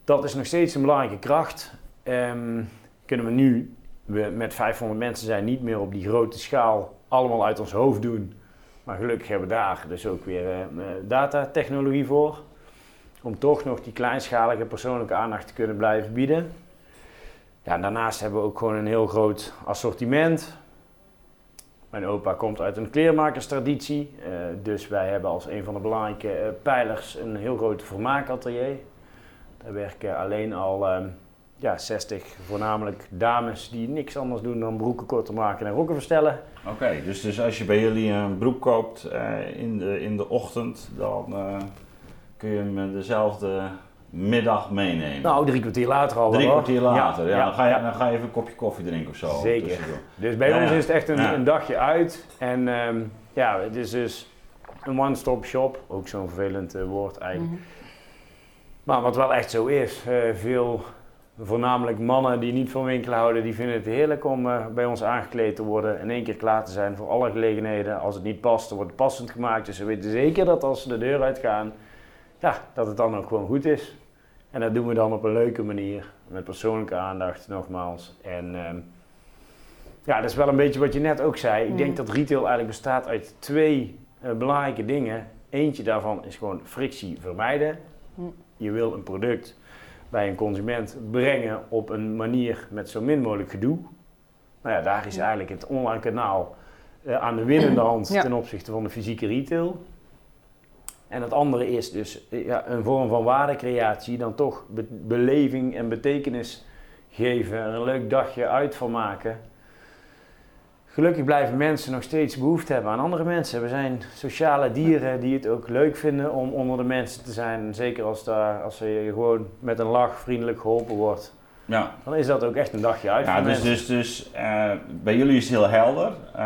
Dat is nog steeds een belangrijke kracht. Um, kunnen we nu, we met 500 mensen zijn, niet meer op die grote schaal allemaal uit ons hoofd doen. Maar gelukkig hebben we daar dus ook weer uh, datatechnologie voor. Om toch nog die kleinschalige persoonlijke aandacht te kunnen blijven bieden. Ja, daarnaast hebben we ook gewoon een heel groot assortiment. Mijn opa komt uit een kleermakerstraditie, uh, dus wij hebben als een van de belangrijke uh, pijlers een heel groot vermaakatelier. Daar werken alleen al uh, ja, 60 voornamelijk dames die niks anders doen dan broeken korter maken en rokken verstellen. Oké, dus, dus als je bij jullie een broek koopt eh, in, de, in de ochtend, dan kun je hem dezelfde middag meenemen. Nou, drie kwartier later al. Drie kwartier later, ja. ja. Dan, ga je, dan ga je even een kopje koffie drinken of zo. Zeker. Dus bij ja, ons is het echt een, een dagje uit. En um, ja, het is dus een one-stop shop. Ook zo'n vervelend uh, woord eigenlijk. Mm -hmm. Maar wat wel echt zo is, uh, veel voornamelijk mannen die niet van winkelen houden, die vinden het heerlijk om uh, bij ons aangekleed te worden. In één keer klaar te zijn voor alle gelegenheden. Als het niet past, dan wordt het passend gemaakt. Dus ze weten zeker dat als ze de deur uitgaan, ja, dat het dan ook gewoon goed is. En dat doen we dan op een leuke manier, met persoonlijke aandacht nogmaals. En um, ja, dat is wel een beetje wat je net ook zei. Ik denk dat retail eigenlijk bestaat uit twee uh, belangrijke dingen. Eentje daarvan is gewoon frictie vermijden. Je wil een product bij een consument brengen op een manier met zo min mogelijk gedoe. Nou ja, daar is eigenlijk het online kanaal eh, aan de winnende hand Ja. ten opzichte van de fysieke retail. En het andere is dus ja, een vorm van waardecreatie, dan toch be- beleving en betekenis geven, er een leuk dagje uit van maken. Gelukkig blijven mensen nog steeds behoefte hebben aan andere mensen. We zijn sociale dieren die het ook leuk vinden om onder de mensen te zijn. Zeker als, daar, als je gewoon met een lach vriendelijk geholpen wordt, Ja, dan is dat ook echt een dagje uit ja dus, dus, dus eh, bij jullie is het heel helder. Eh,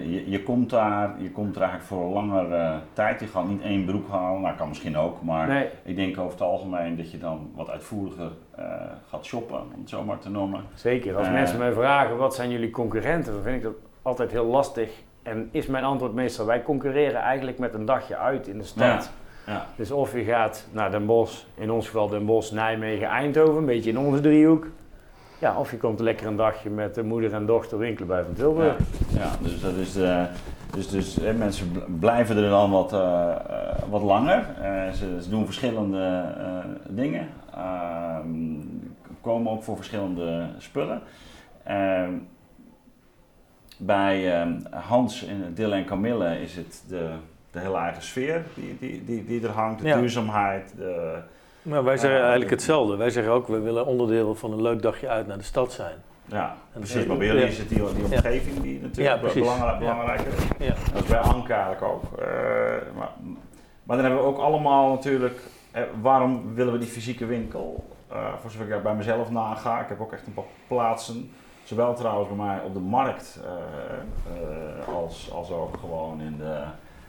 je, je, komt daar, je komt er eigenlijk voor een langere tijd. Je gaat niet één broek halen, nou kan misschien ook, maar Nee, ik denk over het algemeen dat je dan wat uitvoeriger eh, gaat shoppen, om het zo maar te noemen. zeker. Als mensen mij vragen wat zijn jullie concurrenten, dan vind ik dat altijd heel lastig. En is mijn antwoord meestal, wij concurreren eigenlijk met een dagje uit in de stad. Ja. Dus of je gaat naar Den Bosch, in ons geval Den Bosch, Nijmegen, Eindhoven, een beetje in onze driehoek. Ja, of je komt lekker een dagje met de moeder en dochter winkelen bij Van Tilburg. Ja, ja, dus dat is de, dus, dus hè, mensen bl- blijven er dan wat, eh, eh, wat langer. Eh, ze, ze doen verschillende eh, dingen. Ehm, komen ook voor verschillende spullen. Ehm, bij ehm, Hans en Dille en Camille is het de, de hele eigen sfeer die, die, die, die er hangt. De Ja. duurzaamheid. De, Maar wij zeggen eigenlijk hetzelfde. Wij zeggen ook, we willen onderdeel van een leuk dagje uit naar de stad zijn. ja, En precies. Maar bij jullie is het die, die omgeving die natuurlijk Ja, belangrijk, belangrijker is. Ja. Dat is bij Anke eigenlijk ook. Eh, maar, maar dan hebben we ook allemaal natuurlijk, eh, waarom willen we die fysieke winkel? Eh, voor zover ik bij mezelf naga, ik heb ook echt een paar plaatsen, zowel trouwens bij mij op de markt als, als ook gewoon in de...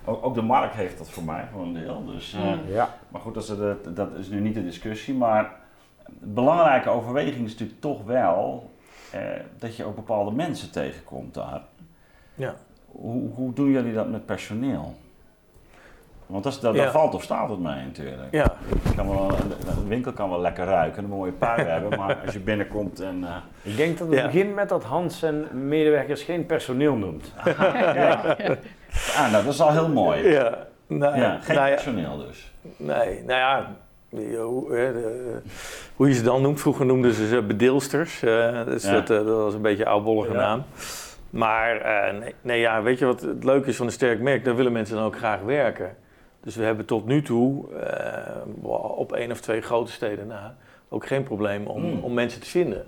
Ook, ook de markt heeft dat voor mij voor een deel. Dus, eh, Mm. Ja, Maar goed, dat is, de, dat is nu niet de discussie. Maar een belangrijke overweging is natuurlijk toch wel eh, dat je ook bepaalde mensen tegenkomt daar. Ja. Hoe, hoe doen jullie dat met personeel? Want dat, is, dat, Ja. daar valt of staat het mee natuurlijk. Ja, Kan wel, een winkel kan wel lekker ruiken en een mooie pui <laughs> hebben, maar als je binnenkomt en... eh, ik denk dat het Ja. begint met dat Hans zijn medewerkers geen personeel noemt. <laughs> ja. <laughs> Ah, nou, dat is al heel mooi. ja. Nou, Ja, geen nou personeel dus. Nee, nou ja, die, eh, hoe, hè, de- hoe je ze dan noemt. Vroeger noemden ze ze bedeelsters. eh, dus Ja. dat, eh, dat was een beetje een oudbollige Ja. naam. Maar eh, nee, nee, ja, weet je wat het leuke is van een sterk merk? Daar willen mensen dan ook graag werken. Dus we hebben tot nu toe eh, op één of twee grote steden na ook geen probleem om, Hmm. om mensen te vinden.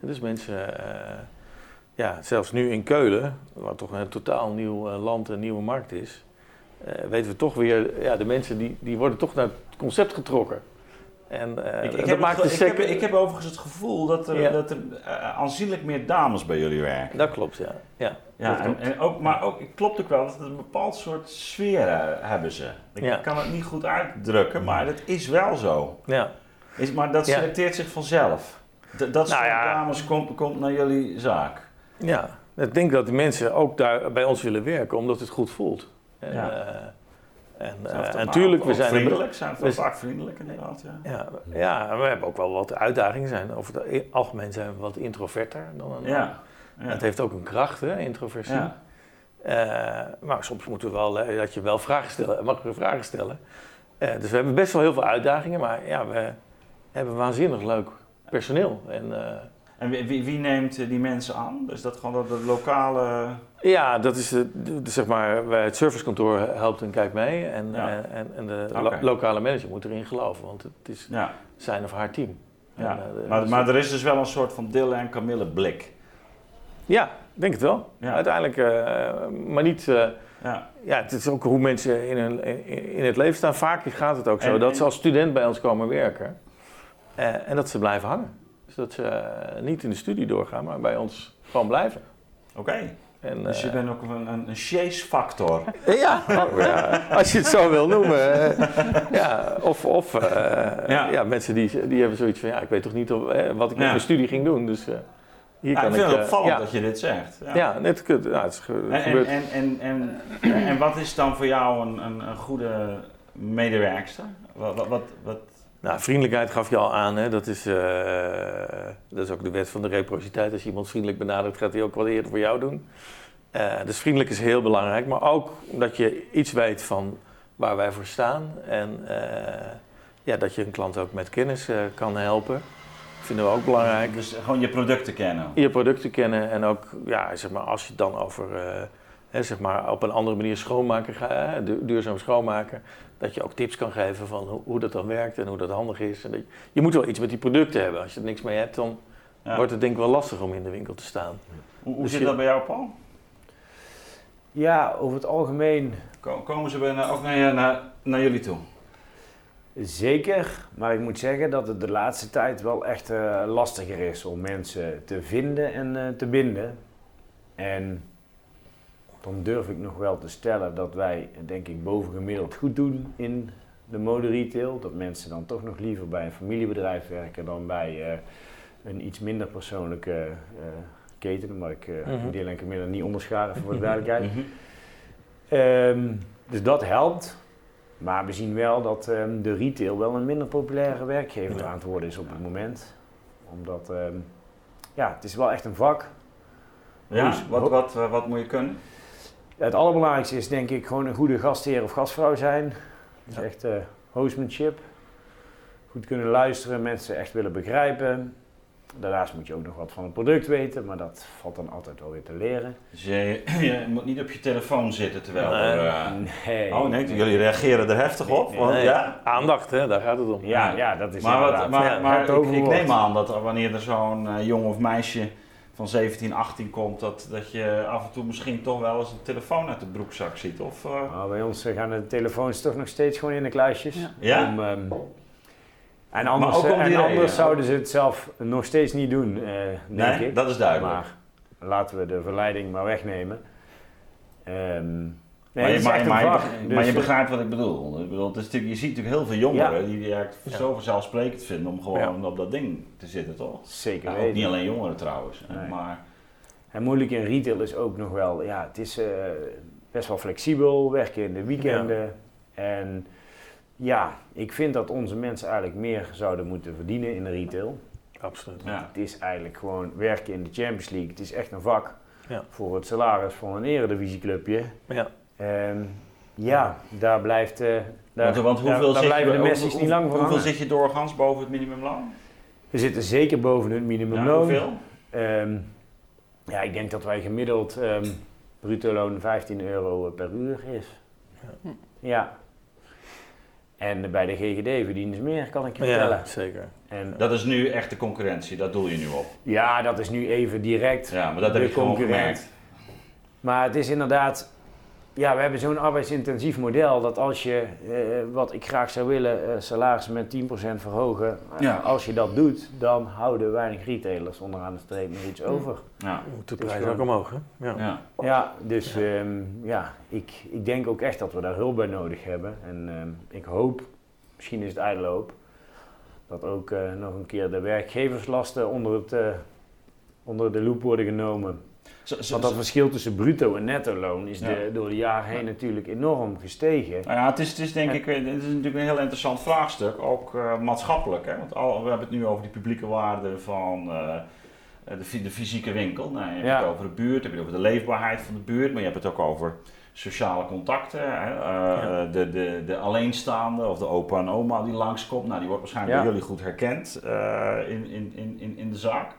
Dus mensen, eh, ja, zelfs nu in Keulen, waar toch een totaal nieuw eh, land en nieuwe markt is, eh, weten we toch weer, ja, de mensen die, die worden toch naar het concept getrokken. En eh, Ik, ik, dat heb, maakt het ik, heb, ik heb overigens het gevoel dat er, Ja. dat er aanzienlijk meer dames bij jullie werken. Dat klopt, ja. ja, Ja, dat en, en ook, maar ook, het klopt ook wel dat een bepaald soort sfeer hebben ze. Ik Ja. kan het niet goed uitdrukken, maar het is wel zo. ja. Is, maar dat selecteert zich vanzelf. D- dat Nou soort dames komt, komt naar jullie zaak. Ja, ik denk dat de mensen ook daar bij ons willen werken, omdat het goed voelt. En, Ja. eh, en, eh, het en ook tuurlijk, ook we zijn... vriendelijk. Zijn we- vaak vriendelijk inderdaad, ja. Ja, ja, we hebben ook wel wat uitdagingen. Zijn. Over het algemeen zijn we wat introverter dan een Ja. ja. Het heeft ook een kracht, hè, introversie. Ja. Eh, maar soms moeten we wel, dat je wel vragen stellen, mag je vragen stellen. Dus we hebben best wel heel veel uitdagingen, maar ja, we hebben waanzinnig leuk personeel. En, En wie, wie, neemt eh, die mensen aan? Is dat gewoon de, de lokale... ja, dat is de, de- de- zeg maar, het servicekantoor helpt en kijkt mee. En, Ja. eh, en, en de lo- lokale manager moet erin geloven, want het is Ja, zijn of haar team. ja. En, eh, maar, dus- maar er is dus wel een soort van Dille en Camille blik. ja, denk het wel. Ja. Uiteindelijk, eh, maar niet... eh, Ja. Ja, het is ook hoe mensen in, hun, in, het leven staan. Vaak gaat het ook zo En- dat ze als student bij ons komen werken. eh, en dat ze blijven hangen. Dat ze eh, niet in de studie doorgaan, maar bij ons gewoon blijven. Oké. En, Dus je eh, bent ook een, een, een chase-factor. <laughs> ja, oh, ja, als je het zo wil noemen. eh, ja, of of Ja. ja. mensen die, die hebben zoiets van... Ja, ik weet toch niet of, wat ik Ja. met mijn studie ging doen. Dus eh, hier Ja, kan ik vind het opvallend dat je dit zegt. Ja. net kut. Ja, het is En, gebeurd. en, en, en, en, en wat is dan voor jou een, een, een goede medewerkster? Wat, wat, wat, wat- Nou, vriendelijkheid gaf je al aan. Hè? Dat, is, eh, dat is ook de wet van de reciprociteit. Als je iemand vriendelijk benadert, gaat hij ook wat eerder voor jou doen. Eh, dus vriendelijk is heel belangrijk. Maar ook dat je iets weet van waar wij voor staan. En eh, ja, dat je een klant ook met kennis kan helpen. Vinden we ook belangrijk. Dus gewoon je producten kennen. Je producten kennen en ook, ja, zeg maar, als je het dan over, hè, zeg maar, op een andere manier schoonmaken gaat, du- duurzaam schoonmaken, dat je ook tips kan geven van hoe, hoe dat dan werkt en hoe dat handig is. En dat je, je moet wel iets met die producten hebben. Als je er niks mee hebt, dan Ja. wordt het denk ik wel lastig om in de winkel te staan. Hoe, hoe Dus zit je- dat bij jou, Paul? Ja, over het algemeen Ko- Komen ze bijna ook naar, naar jullie toe? zeker. Maar ik moet zeggen dat het de laatste tijd wel echt eh, lastiger is om mensen te vinden en eh, te binden. En dan durf ik nog wel te stellen dat wij, denk ik, bovengemiddeld goed doen in de moderetail. Dat mensen dan toch nog liever bij een familiebedrijf werken dan bij eh, een iets minder persoonlijke eh, keten. Omdat ik eh Mhm. deel en Camilla niet onderscharen voor de duidelijkheid. Mhm. Ehm, dus dat helpt. Maar we zien wel dat ehm, de retail wel een minder populaire werkgever Ja. aan het worden is op het moment. Omdat, ehm, ja, het is wel echt een vak. Ja, Dus- wat, wat, wat, wat moet je kunnen? Het allerbelangrijkste is denk ik gewoon een goede gastheer of gastvrouw zijn. Dus Ja. echt eh hostmanship. Goed kunnen luisteren, mensen echt willen begrijpen. Daarnaast moet je ook nog wat van het product weten, maar dat valt dan altijd wel weer te leren. Dus je, je moet niet op je telefoon zitten terwijl Nee. er... eh, Nee. oh nee, jullie reageren er heftig op. Nee, want- Nee, ja? Aandacht, hè, daar gaat het om. Ja, ja, dat is Maar, wat, maar, ja, maar ik, neem aan dat wanneer er zo'n eh, jong of meisje van 17, 18 komt, dat, dat je af en toe misschien toch wel eens een telefoon uit de broekzak ziet. Of, eh, Nou, bij ons eh, gaan de telefoons toch nog steeds gewoon in de kluisjes. Ja. Ja? Om, ehm, en anders, ook om en anders reden. zouden ze het zelf nog steeds niet doen, eh, denk nee, ik. dat is duidelijk. Maar laten we de verleiding maar wegnemen. Ehm, nee, maar, het je, maar, maar, vak. Dus, maar je eh, begrijpt wat ik bedoel. Ik bedoel het is natuurlijk, je ziet natuurlijk heel veel jongeren die die eigenlijk Ja. zo vanzelfsprekend vinden om gewoon op dat ding te zitten, toch? Zeker weten. niet alleen jongeren trouwens. Nee. Maar En moeilijk in retail is ook nog wel, ja, het is eh, best wel flexibel, werken in de weekenden. En ja, ik vind dat onze mensen eigenlijk meer zouden moeten verdienen in de retail. Absoluut. ja. Het is eigenlijk gewoon werken in de Champions League. Het is echt een vak Ja. voor het salaris van een eredivisieclubje. Ja. En ja, daar blijft, eh daar, want, want daar- hoeveel daar zit blijven je, de hoe- niet lang voor Hoeveel zit je doorgaans boven het minimumloon? We zitten zeker boven het Ja, minimumloon. hoeveel? Ehm, ja, ik denk dat wij gemiddeld ehm bruto loon 15 euro per uur is. Ja. Ja. En bij de GGD verdienen ze meer, kan ik je vertellen. Ja, zeker. En, Dat is nu echt de concurrentie, dat doe je nu op. ja, dat is nu even direct Ja, maar dat de heb gewoon concurrent. gemerkt. Maar het is inderdaad, ja, we hebben zo'n arbeidsintensief model dat als je, eh, wat ik graag zou willen, eh salaris met 10% verhogen, eh, Ja. als je dat doet, dan houden weinig retailers onderaan de streep nog iets over. Ja, Moet de is prijs gewoon- ook omhoog, hè? Ja. ja. Ja, dus ehm, ja, ik, ik denk ook echt dat we daar hulp bij nodig hebben. En ehm, ik hoop, misschien is het ijdele hoop, dat ook eh, nog een keer de werkgeverslasten onder, het, onder de loep worden genomen. Zo- zo- Want dat verschil tussen bruto en netto loon is Ja. de, door de jaren heen natuurlijk enorm gestegen. Nou ja, het is, het is denk ik, het is natuurlijk een heel interessant vraagstuk, ook eh, maatschappelijk. Hè? Want al, we hebben het nu over die publieke waarde van eh, de, de fysieke winkel. Nou, je hebt Ja. het over de buurt, je hebt het over de leefbaarheid van de buurt, maar je hebt het ook over sociale contacten. Hè? Eh, de, de, de alleenstaande of de opa en oma die langskomt, nou, die wordt waarschijnlijk bij jullie goed herkend eh, in, in, in, in de zaak.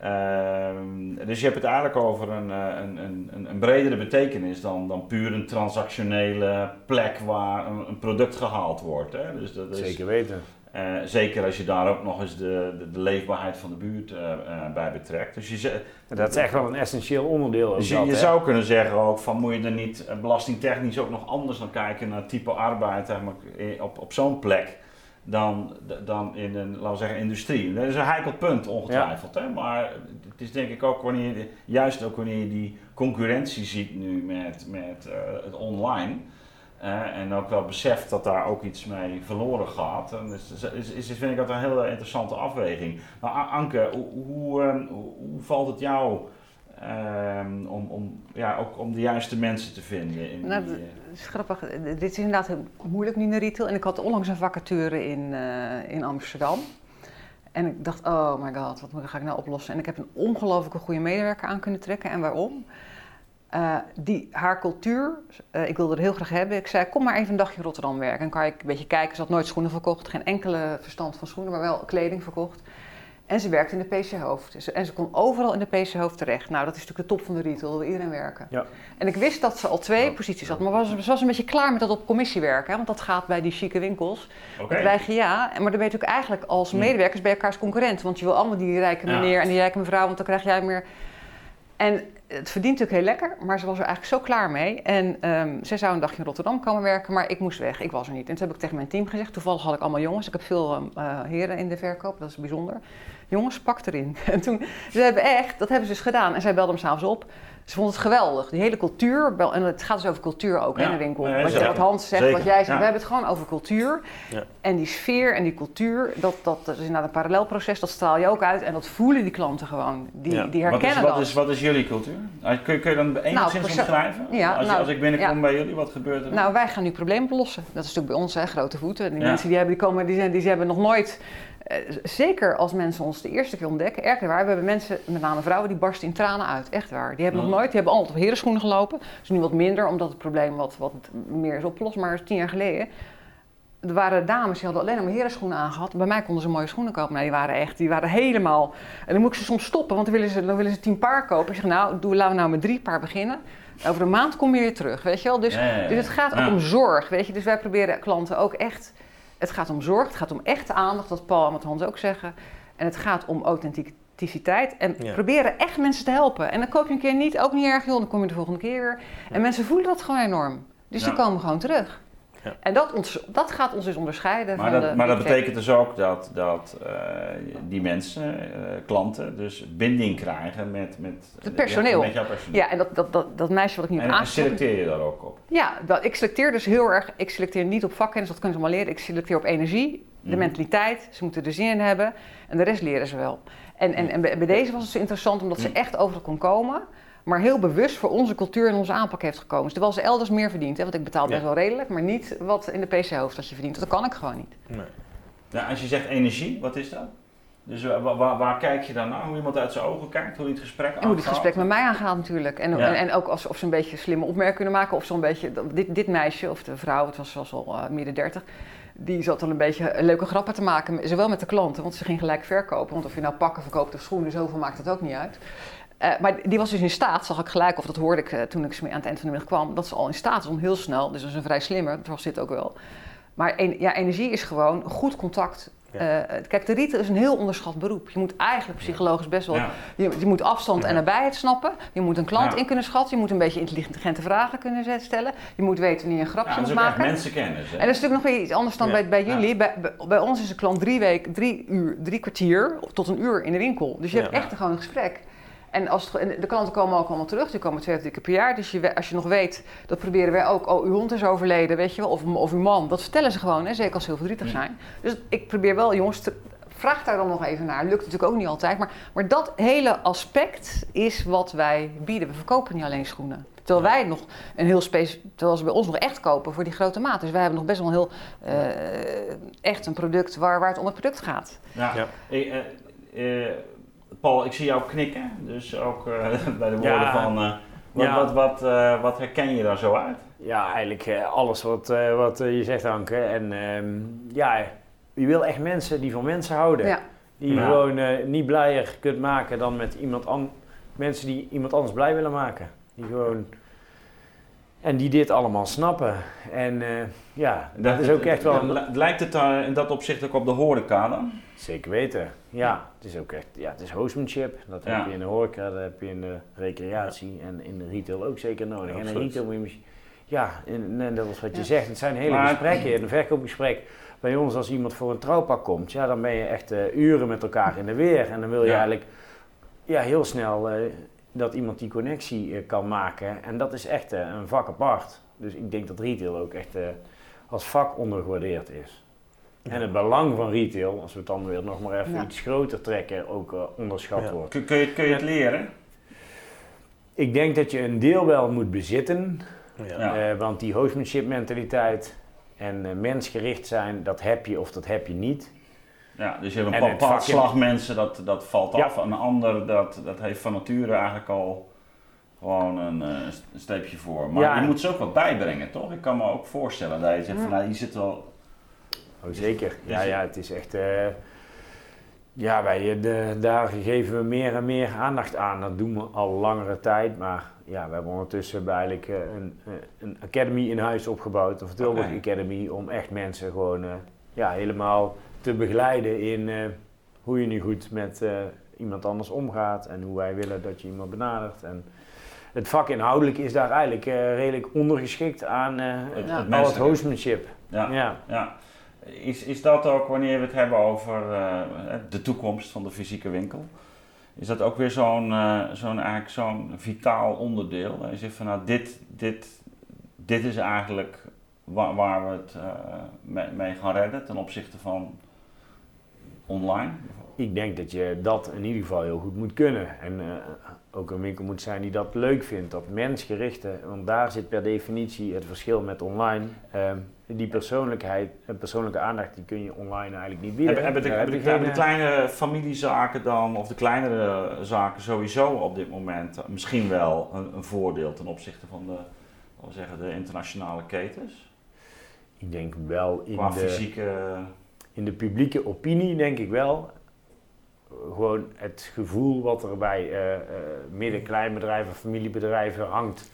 Ehm, dus je hebt het eigenlijk over een, eh, een, een, een, een bredere betekenis dan, dan puur een transactionele plek waar een, product gehaald wordt. Hè? Dus dat is, Zeker weten. eh, zeker als je daar ook nog eens de, de, de leefbaarheid van de buurt eh, bij betrekt. Dus je, ze- Dat is echt wel een essentieel onderdeel. dus je, dat, je zou kunnen zeggen ook van moet je er niet belastingtechnisch ook nog anders naar kijken naar type arbeid eigenlijk, op, op zo'n plek dan, dan in een, laten we zeggen, industrie. Dat is een heikel punt ongetwijfeld. Hè? Maar het is denk ik ook wanneer je, juist ook wanneer je die concurrentie ziet nu met, met eh, het online. eh, en ook wel beseft dat daar ook iets mee verloren gaat. En dus, is, is, is, vind ik dat een hele interessante afweging. Maar Anke, hoe, hoe, ehm, hoe, hoe valt het jou ehm, om, om, ja, ook om de juiste mensen te vinden? In Nou, die, eh, is grappig. Dit is inderdaad heel moeilijk nu de retail. En ik had onlangs een vacature in, eh, in Amsterdam. En ik dacht, oh my god, wat moet- ga ik nou oplossen? En ik heb een ongelooflijke goede medewerker aan kunnen trekken. En waarom? Eh, die, haar cultuur, eh, ik wilde het heel graag hebben. Ik zei, kom maar even een dagje Rotterdam werken. En kan ik een beetje kijken. Ze had nooit schoenen verkocht, geen enkele verstand van schoenen, maar wel kleding verkocht. En ze werkte in de PC Hoofd. En ze kon overal in de PC Hoofd terecht. Nou, dat is natuurlijk de top van de retail, wil iedereen werken. Ja. En ik wist dat ze al twee posities had, maar was, ze was een beetje klaar met dat op commissie werken. Hè, want dat gaat bij die chique winkels. Oké. Dat wij ja, maar dan ben je natuurlijk eigenlijk als medewerkers bij elkaars concurrent. Want je wil allemaal die rijke Ja. meneer en die rijke mevrouw, want dan krijg jij meer. En het verdient natuurlijk heel lekker, maar ze was er eigenlijk zo klaar mee. En ehm zij zou een dagje in Rotterdam komen werken, maar ik moest weg. Ik was er niet. En toen heb ik tegen mijn team gezegd, toevallig had ik allemaal jongens. Ik heb veel ehm, eh, heren in de verkoop, dat is bijzonder. Jongens, pak erin. <laughs> En toen, ze hebben echt, dat hebben ze dus gedaan. En zij belde me s'avonds op. Ze vond het geweldig. Die hele cultuur, en het gaat dus over cultuur ook Ja. in de winkel. Nee, wat, wat Hans zegt, Zeker, wat jij zegt, ja. we hebben het gewoon over cultuur. Ja. En die sfeer en die cultuur, dat, dat, dat is inderdaad een parallelproces, dat straal je ook uit. En dat voelen die klanten gewoon. Die, die Wat is, herkennen wat, dat. is, wat is jullie cultuur? Ah, Kun je, kun je dan enigszins perso- omschrijven? Ja, als, je- nou, als ik binnenkom bij jullie, wat gebeurt er? Nou, wij gaan nu problemen oplossen. Dat is natuurlijk bij ons, hè, grote voeten. Die mensen die, hebben, die, komen, die, zijn, die hebben nog nooit... eh, zeker als mensen ons de eerste keer ontdekken, erg waar. We hebben mensen, met name vrouwen, die barsten in tranen uit. Echt waar. Die hebben nog Ja. nooit, die hebben altijd op herenschoenen gelopen. Dus nu wat minder, omdat het probleem wat, wat meer is opgelost. Maar tien jaar geleden, er waren dames die hadden alleen nog maar herenschoenen aangehad. Bij mij konden ze mooie schoenen kopen. Nou, die waren echt, die waren helemaal... En dan moet ik ze soms stoppen, want dan willen ze, dan willen ze tien paar kopen. Ik zeg, nou, doe, laten we nou met drie paar beginnen. Over een maand kom je weer terug, weet je wel. Dus, Ja, ja, ja. dus het gaat ook om zorg, weet je. Dus wij proberen klanten ook echt... Het gaat om zorg, het gaat om echte aandacht, wat Paul en wat Hans ook zeggen. En het gaat om authenticiteit. En Ja. proberen echt mensen te helpen. En dan koop je een keer niet, ook niet erg, joh, dan kom je de volgende keer weer. En mensen voelen dat gewoon enorm. Dus die Ja. komen gewoon terug. Ja. En dat, ons, dat gaat ons dus onderscheiden Maar van dat, de... maar dat betekent dus ook dat, dat eh, die mensen, eh, klanten, dus binding krijgen met, met, Het personeel. ja, met jouw personeel. Ja, en dat, dat, dat, dat meisje wat ik nu heb en, selecteer je daar ook op? Ja, dat, ik selecteer dus heel erg. Ik selecteer niet op vakkennis, dat kunnen ze allemaal leren. Ik selecteer op energie, de Mhm. mentaliteit. Ze moeten er zin in hebben. En de rest leren ze wel. En, en, en bij deze was het zo interessant omdat ze echt overal kon komen. Maar heel bewust voor onze cultuur en onze aanpak heeft gekomen. Dus terwijl ze elders meer verdient. Hè, want ik betaal best Ja. wel redelijk. Maar niet wat in de PC-hoofd dat je verdient. Dat kan ik gewoon niet. Nee. Ja, als je zegt energie, wat is dat? Dus wa- wa- waar, waar kijk je dan naar? Hoe iemand uit zijn ogen kijkt, hoe hij het gesprek En hoe die het aangaat? gesprek met mij aangaat natuurlijk. En, Ja. en, en ook als, of ze een beetje slimme opmerkingen kunnen maken. Of een beetje, dit, dit meisje, of de vrouw, het was, was al eh, midden dertig. Die zat al een beetje leuke grappen te maken. Zowel met de klanten, want ze ging gelijk verkopen. Want of je nou pakken verkoopt of schoenen, zoveel maakt het ook niet uit. Eh, maar die was dus in staat, zag ik gelijk, of dat hoorde ik eh, toen ik aan het eind van de middag kwam, dat ze al in staat is om heel snel, dus dat is een vrij slimmer, dat was dit ook wel. Maar en- ja, energie is gewoon goed contact. Ja. Eh, kijk, de retail is een heel onderschat beroep. Je moet eigenlijk psychologisch best wel Ja. je, je moet afstand en nabijheid snappen. Je moet een klant in kunnen schatten. Je moet een beetje intelligente vragen kunnen stellen. Je moet weten wanneer je een grapje moet maken. mensenkennis. Hè? En dat is natuurlijk nog weer iets anders dan bij, bij jullie. Bij, bij, ons is een klant drie, week, drie uur, drie kwartier tot een uur in de winkel. Dus je hebt echt gewoon een gesprek. En, als het, en de klanten komen ook allemaal terug. Die komen twee of drie keer per jaar. Dus je, als je nog weet, dat proberen wij ook. Oh, uw hond is overleden, weet je wel. Of, of uw man. Dat vertellen ze gewoon, hè, zeker als ze heel verdrietig Ja. zijn. Dus ik probeer wel, jongens, te, vraag daar dan nog even naar. Lukt natuurlijk ook niet altijd. Maar, maar dat hele aspect is wat wij bieden. We verkopen niet alleen schoenen. Terwijl wij nog een heel specifiek, terwijl ze bij ons nog echt kopen voor die grote maat. Dus wij hebben nog best wel een heel eh, echt een product waar, waar het om het product gaat. Ja. Ja. Eh, eh, eh, Paul, ik zie jou knikken, dus ook eh, <laughs> bij de woorden Ja. van... eh, wat, Ja. wat, wat, eh, wat herken je daar zo uit? Ja, eigenlijk eh, alles wat, eh, wat je zegt, Anke. En ehm, ja, je wil echt mensen die van mensen houden. Ja. Die je Ja. gewoon eh, niet blijer kunt maken dan met iemand an mensen die iemand anders blij willen maken. Die gewoon... En die dit allemaal snappen. En eh, ja, dat, is ook echt wel... een- Lijkt het daar in dat opzicht ook op de horeca dan? Zeker weten. Ja, het is ook echt, ja, het is hostmanship. Dat Ja. heb je in de horeca, dat heb je in de recreatie en in de retail ook zeker nodig. en in de retail moet je, misschien- ja, en, en dat is wat je zegt. Het zijn hele Maar- gesprekken. In een verkoopgesprek bij ons, als iemand voor een trouwpak komt, ja, dan ben je echt eh, uren met elkaar in de weer. En dan wil je Ja. eigenlijk ja, heel snel eh, dat iemand die connectie eh, kan maken. En dat is echt een vak apart. Dus ik denk dat retail ook echt eh, als vak ondergewaardeerd is. En het belang van retail, als we het dan weer nog maar even Ja. iets groter trekken, ook eh, onderschat Ja. wordt. Kun, kun, je, kun je het leren? Ik denk dat je een deel wel moet bezitten, Ja. Eh, want die hostmanship mentaliteit en eh, mensgericht zijn, dat heb je of dat heb je niet. Ja, dus je hebt En een het bepaald vakje- slag mensen, dat, dat valt Ja. af. Een ander, dat, dat heeft van nature eigenlijk al gewoon een, eh, een streepje voor. Maar Ja. je moet ze ook wat bijbrengen, toch? Ik kan me ook voorstellen dat je zegt van, nou, hier zit wel... Oh, zeker. Ja, Is- ja, het is echt. eh, ja, wij, eh, de, daar geven we meer en meer aandacht aan. Dat doen we al langere tijd. Maar ja, we hebben ondertussen eigenlijk eh, een, een academy in huis opgebouwd. Of Tilburg. Academy. Om echt mensen gewoon ja, helemaal te begeleiden in hoe je nu goed met iemand anders omgaat. En hoe wij willen dat je iemand benadert. En het vak inhoudelijk is daar eigenlijk redelijk ondergeschikt aan Het, Ja. het al het hostmanship. Ja, Ja. ja. Is, is dat ook wanneer we het hebben over eh, de toekomst van de fysieke winkel? Is dat ook weer zo'n eh, zo'n eigenlijk zo'n vitaal onderdeel? Je zegt van nou, dit, dit, dit is eigenlijk waar, waar we het eh, mee, mee gaan redden ten opzichte van online? Ik denk dat je dat in ieder geval heel goed moet kunnen. En eh, ook een winkel moet zijn die dat leuk vindt, dat mensgerichte. Want daar zit per definitie het verschil met online. Die persoonlijkheid en persoonlijke aandacht die kun je online eigenlijk niet bieden. Hebben, hebben, de, hebben, de, je hebben de geen, kleine familiezaken dan, of de kleinere zaken sowieso op dit moment misschien wel een, een voordeel ten opzichte van de, we zeggen, de internationale ketens? eh, Ik denk wel in Qua de, fysieke... in de publieke opinie, denk ik wel. Gewoon het gevoel wat er bij eh, eh, midden-kleinbedrijven, familiebedrijven hangt,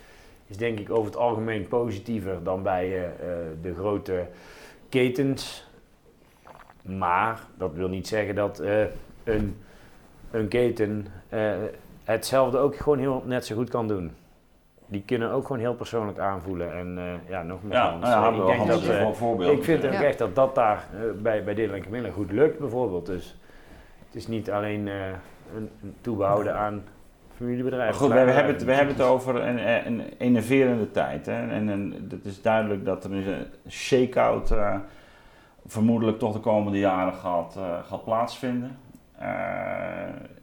is denk ik over het algemeen positiever dan bij eh, eh, de grote ketens. Maar dat wil niet zeggen dat eh, een, een keten eh, hetzelfde ook gewoon heel net zo goed kan doen. Die kunnen ook gewoon heel persoonlijk aanvoelen. En eh, ja, nogmaals, Ja, nou ja, ik we denk wel dat, ik vind ook Ja. echt dat dat daar bij, bij Dylan en Camilla goed lukt bijvoorbeeld. Dus het is niet alleen eh, een, een toebehouden aan Maar familiebedrijven. goed, we, hebben het, we hebben het over. een, een innoverende tijd. Hè? En, en het is duidelijk dat er een shake-out eh, vermoedelijk toch de komende jaren gaat, eh, gaat plaatsvinden. Eh,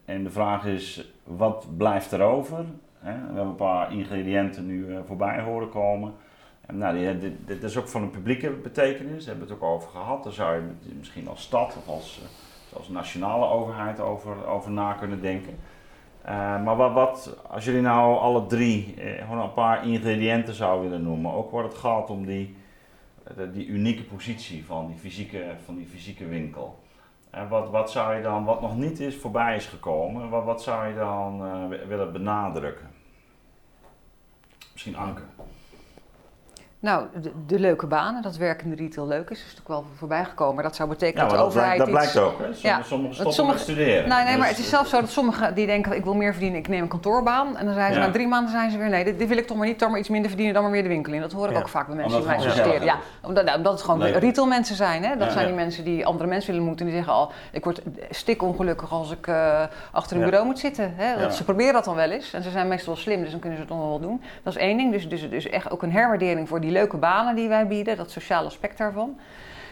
en de vraag is, wat blijft er over? Hè? We hebben een paar ingrediënten nu eh, voorbij horen komen. En nou, die, dit, dit is ook van een publieke betekenis, daar hebben we het ook over gehad. Daar zou je misschien als stad of als, eh, als nationale overheid over, over na kunnen denken. Eh, maar wat, als jullie nou alle drie eh, gewoon een paar ingrediënten zouden willen noemen, ook waar het gaat om die, eh, die unieke positie van die fysieke, van die fysieke winkel. En wat, wat zou je dan, wat nog niet is voorbij is gekomen, wat, wat zou je dan eh, wi- willen benadrukken? Misschien Anke. Nou, de, de leuke banen, dat werk in de retail leuk is, is natuurlijk wel voorbij gekomen. Maar dat zou betekenen Ja, dat de overheid blijkt, dat iets... blijkt ook. Hè? Sommige, Ja, sommigen stoppen sommige- met studeren. Nee, nee, maar het is zelfs zo dat sommigen die denken, ik wil meer verdienen, ik neem een kantoorbaan. En dan zijn ze Ja. na drie maanden zijn ze weer, nee, dit, dit wil ik toch maar niet, toch maar iets minder verdienen dan maar weer de winkel in. Dat hoor ik Ja. ook vaak bij mensen Omdat die mij solliciteren. Ja, omdat, nou, omdat het gewoon Leuk. retail mensen zijn. Hè? Dat Ja. zijn Ja. die mensen die andere mensen willen moeten. En die zeggen al, ik word stik ongelukkig als ik eh, achter een Ja. bureau moet zitten. Hè? Ze proberen dat dan wel eens. En ze zijn meestal wel slim, dus dan kunnen ze het nog wel doen. Dat is één ding. Dus, dus, dus echt ook een herwaardering voor die leuke banen die wij bieden. Dat sociale aspect daarvan.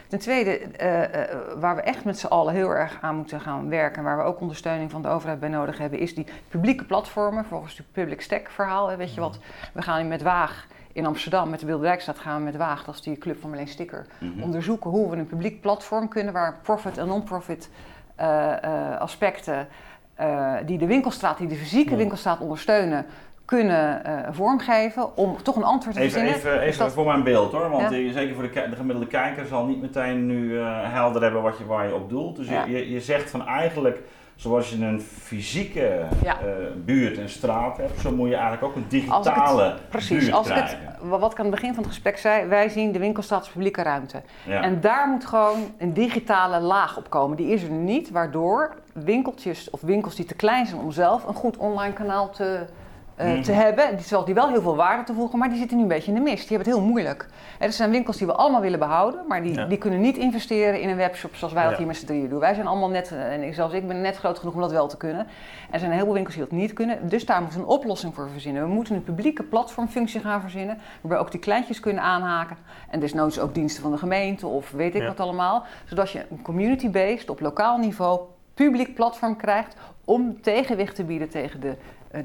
Ten tweede, eh, eh, waar we echt met z'n allen heel erg aan moeten gaan werken... en waar we ook ondersteuning van de overheid bij nodig hebben... is die publieke platformen, volgens het public stack verhaal. Hè, weet je wat, we gaan met Waag in Amsterdam, met de Wilde Rijksstraat gaan we met Waag... dat is die club van Marleen Sticker, mhm. onderzoeken hoe we een publiek platform kunnen... waar profit en non-profit eh, aspecten... die de winkelstraat, die de fysieke winkelstraat ondersteunen... kunnen eh, vormgeven om toch een antwoord te Even, verzinnen. even, Dus even dat- voor mijn beeld hoor, want Ja. zeker voor de, de gemiddelde kijker zal niet meteen nu eh, helder hebben wat je, waar je op doelt. Dus je- Ja. je, je zegt van eigenlijk, zoals je een fysieke Ja. eh, buurt en straat hebt, zo moet je eigenlijk ook een ik het- digitale Precies, buurt als ik het, wat ik aan het begin van het gesprek zei, wij zien de winkelstraat als publieke ruimte. Ja. En daar moet gewoon een digitale laag op komen. Die is er niet, waardoor winkeltjes of winkels die te klein zijn om zelf een goed online kanaal te, eh, Mhm. te hebben, die, die wel heel veel waarde toevoegen, maar die zitten nu een beetje in de mist. Die hebben het heel moeilijk. En er zijn winkels die we allemaal willen behouden, maar die, Ja. die kunnen niet investeren in een webshop zoals wij dat Ja. hier met z'n drieën doen. Wij zijn allemaal net, eh, en zelfs ik ben net groot genoeg om dat wel te kunnen. Er zijn een heleboel winkels die dat niet kunnen, dus daar moeten we een oplossing voor verzinnen. We moeten een publieke platformfunctie gaan verzinnen, waarbij ook die kleintjes kunnen aanhaken. En desnoods ook diensten van de gemeente of weet ik Ja. wat allemaal. Zodat je een community-based, op lokaal niveau, publiek platform krijgt om tegenwicht te bieden tegen de,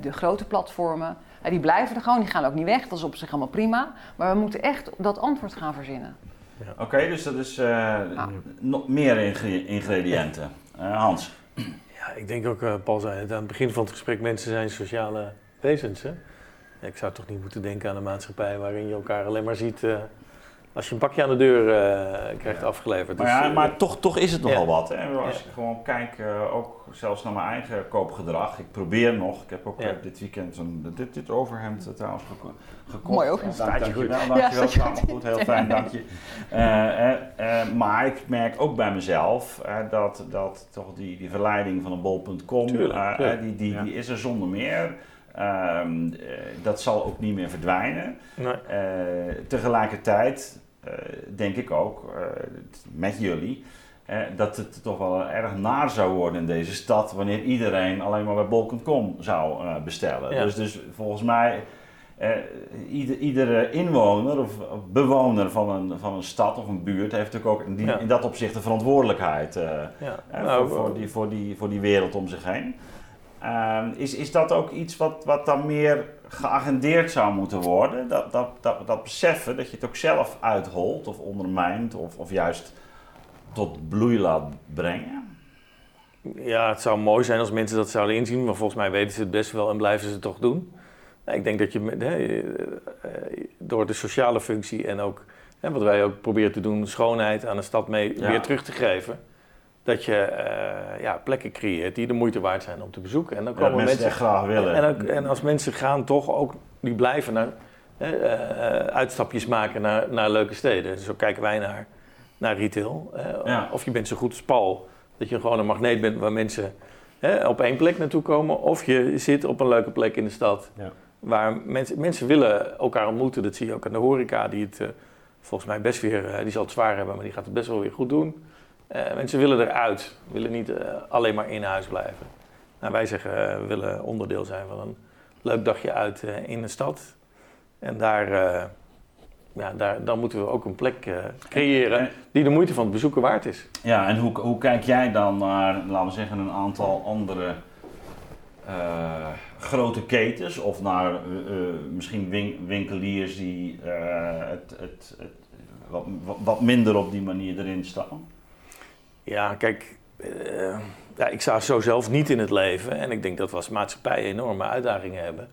de grote platformen. Ja, die blijven er gewoon, die gaan ook niet weg, dat is op zich allemaal prima. Maar we moeten echt dat antwoord gaan verzinnen. Oké, dus dat is eh, nog meer ingre- ingrediënten. Eh, Hans. Ja, ik denk ook, eh, Paul zei het aan het begin van het gesprek, mensen zijn sociale wezens. Hè? Ik zou toch niet moeten denken aan een maatschappij waarin je elkaar alleen maar ziet eh, als je een pakje aan de deur eh, krijgt afgeleverd. Maar, Dus, ja, eh, maar toch, toch is het nogal ja. wat. Hè? Als Ja. ik gewoon kijk, eh, ook zelfs naar mijn eigen koopgedrag. Ik probeer nog. Ik heb ook Ja. dit weekend een, dit, dit overhemd trouwens geko- gekocht. Mooi overhemd. Ja, dank, Staat je goed. dankjewel, Ja, dankjewel. staat je Staat me goed, heel fijn, dank je. <laughs> Eh, eh, eh, maar ik merk ook bij mezelf dat, dat toch die, die verleiding van een bol.com, die, die, Ja. die is er zonder meer. Ehm, eh, dat zal ook niet meer verdwijnen. nee. Eh, tegelijkertijd denk ik ook, eh, met jullie, eh, dat het toch wel erg naar zou worden in deze stad wanneer iedereen alleen maar bij bol.com zou eh, bestellen. Ja. Dus, dus volgens mij, eh, ieder, iedere inwoner of bewoner van een, van een stad of een buurt heeft natuurlijk ook in, die, Ja. in dat opzicht de verantwoordelijkheid. eh, Ja. eh, Nou, voor, voor, die, voor, die, voor die wereld om zich heen. Ehm, is, is dat ook iets wat, wat dan meer geagendeerd zou moeten worden? Dat, dat, dat, dat beseffen dat je het ook zelf uitholt of ondermijnt of, of juist tot bloei laat brengen? Ja, het zou mooi zijn als mensen dat zouden inzien, maar volgens mij weten ze het best wel en blijven ze het toch doen. Nou, ik denk dat je eh, door de sociale functie en ook wat wij ook proberen te doen, schoonheid aan de stad mee Ja. weer terug te geven, dat je eh, ja, plekken creëert die de moeite waard zijn om te bezoeken. En dan komen mensen graag willen. En, als mensen gaan toch ook, die blijven naar, eh, uitstapjes maken naar, naar leuke steden. Zo kijken wij naar, naar retail. Ja. Of je bent zo goed als Paul, dat je gewoon een magneet bent waar mensen op één plek naartoe komen. Of je zit op een leuke plek in de stad. Ja. Waar mensen, mensen willen elkaar ontmoeten. Dat zie je ook aan de horeca, die het eh, volgens mij best weer, die zal het zwaar hebben, maar die gaat het best wel weer goed doen. Eh, mensen willen eruit, willen niet eh, alleen maar in huis blijven. Nou, wij zeggen, eh, we willen onderdeel zijn van een leuk dagje uit in de stad. En daar, ja, daar, dan moeten we ook een plek creëren En- die de moeite van het bezoeken waard is. Ja, en hoe, hoe kijk jij dan naar, laten we zeggen, een aantal andere grote ketens of naar misschien win- winkeliers die het, het, het wat, wat- wat minder op die manier erin staan? Ja, kijk, eh, ja, ik sta zo zelf niet in het leven. En ik denk dat we als maatschappij enorme uitdagingen hebben.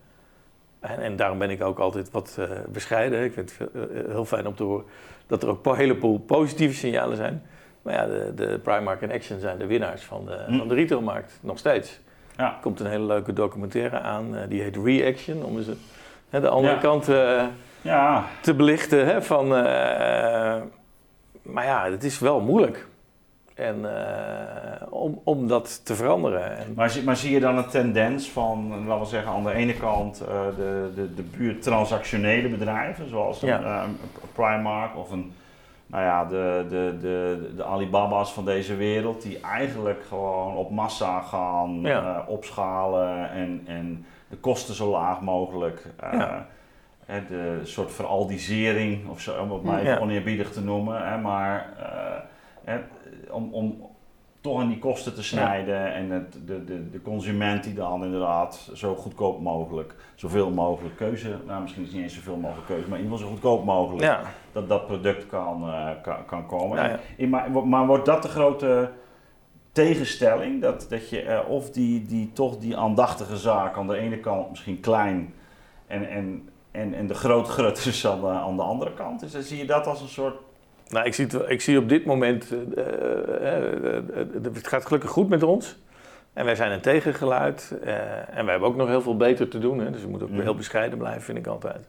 En, en daarom ben ik ook altijd wat eh, bescheiden. Ik vind het eh, heel fijn om te horen dat er ook een heleboel positieve signalen zijn. Maar ja, de, de Primark en Action zijn de winnaars van de, Hm. van de retailmarkt, nog steeds. Ja. Er komt een hele leuke documentaire aan, die heet Reaction, om eens de andere Ja. kant Ja, te belichten. Hè, van, maar ja, het is wel moeilijk. En, eh, om, om dat te veranderen. En, maar, zie- maar zie je dan een tendens van, laten we zeggen, aan de ene kant eh, de, de, de puur transactionele bedrijven, zoals een, Ja. eh, een Primark of een, nou ja, de, de, de, de Alibaba's van deze wereld, die eigenlijk gewoon op massa gaan Ja. opschalen en, en de kosten zo laag mogelijk. Ja. de soort veraldisering, of zo, om het maar even Ja. oneerbiedig te noemen. Hè, maar hè, om, om toch aan die kosten te snijden en het, de, de, de consument die dan inderdaad zo goedkoop mogelijk, zoveel mogelijk keuze, nou misschien is het niet eens zoveel mogelijk keuze, maar in ieder geval zo goedkoop mogelijk ja, dat dat product kan, eh, kan, kan komen. Nou ja. Maar, maar wordt dat de grote tegenstelling? Dat, dat je eh, of die, die toch die aandachtige zaak aan de ene kant misschien klein en, en, en, en de groot grutters <laughs> aan de, aan de andere kant is. Dan zie je dat als een soort. Nou, ik, zie het, ik zie op dit moment, eh, eh, eh, het gaat gelukkig goed met ons. En wij zijn een tegengeluid. en wij hebben ook nog heel veel beter te doen. Hè, dus we moeten ook Mhm. heel bescheiden blijven, vind ik altijd.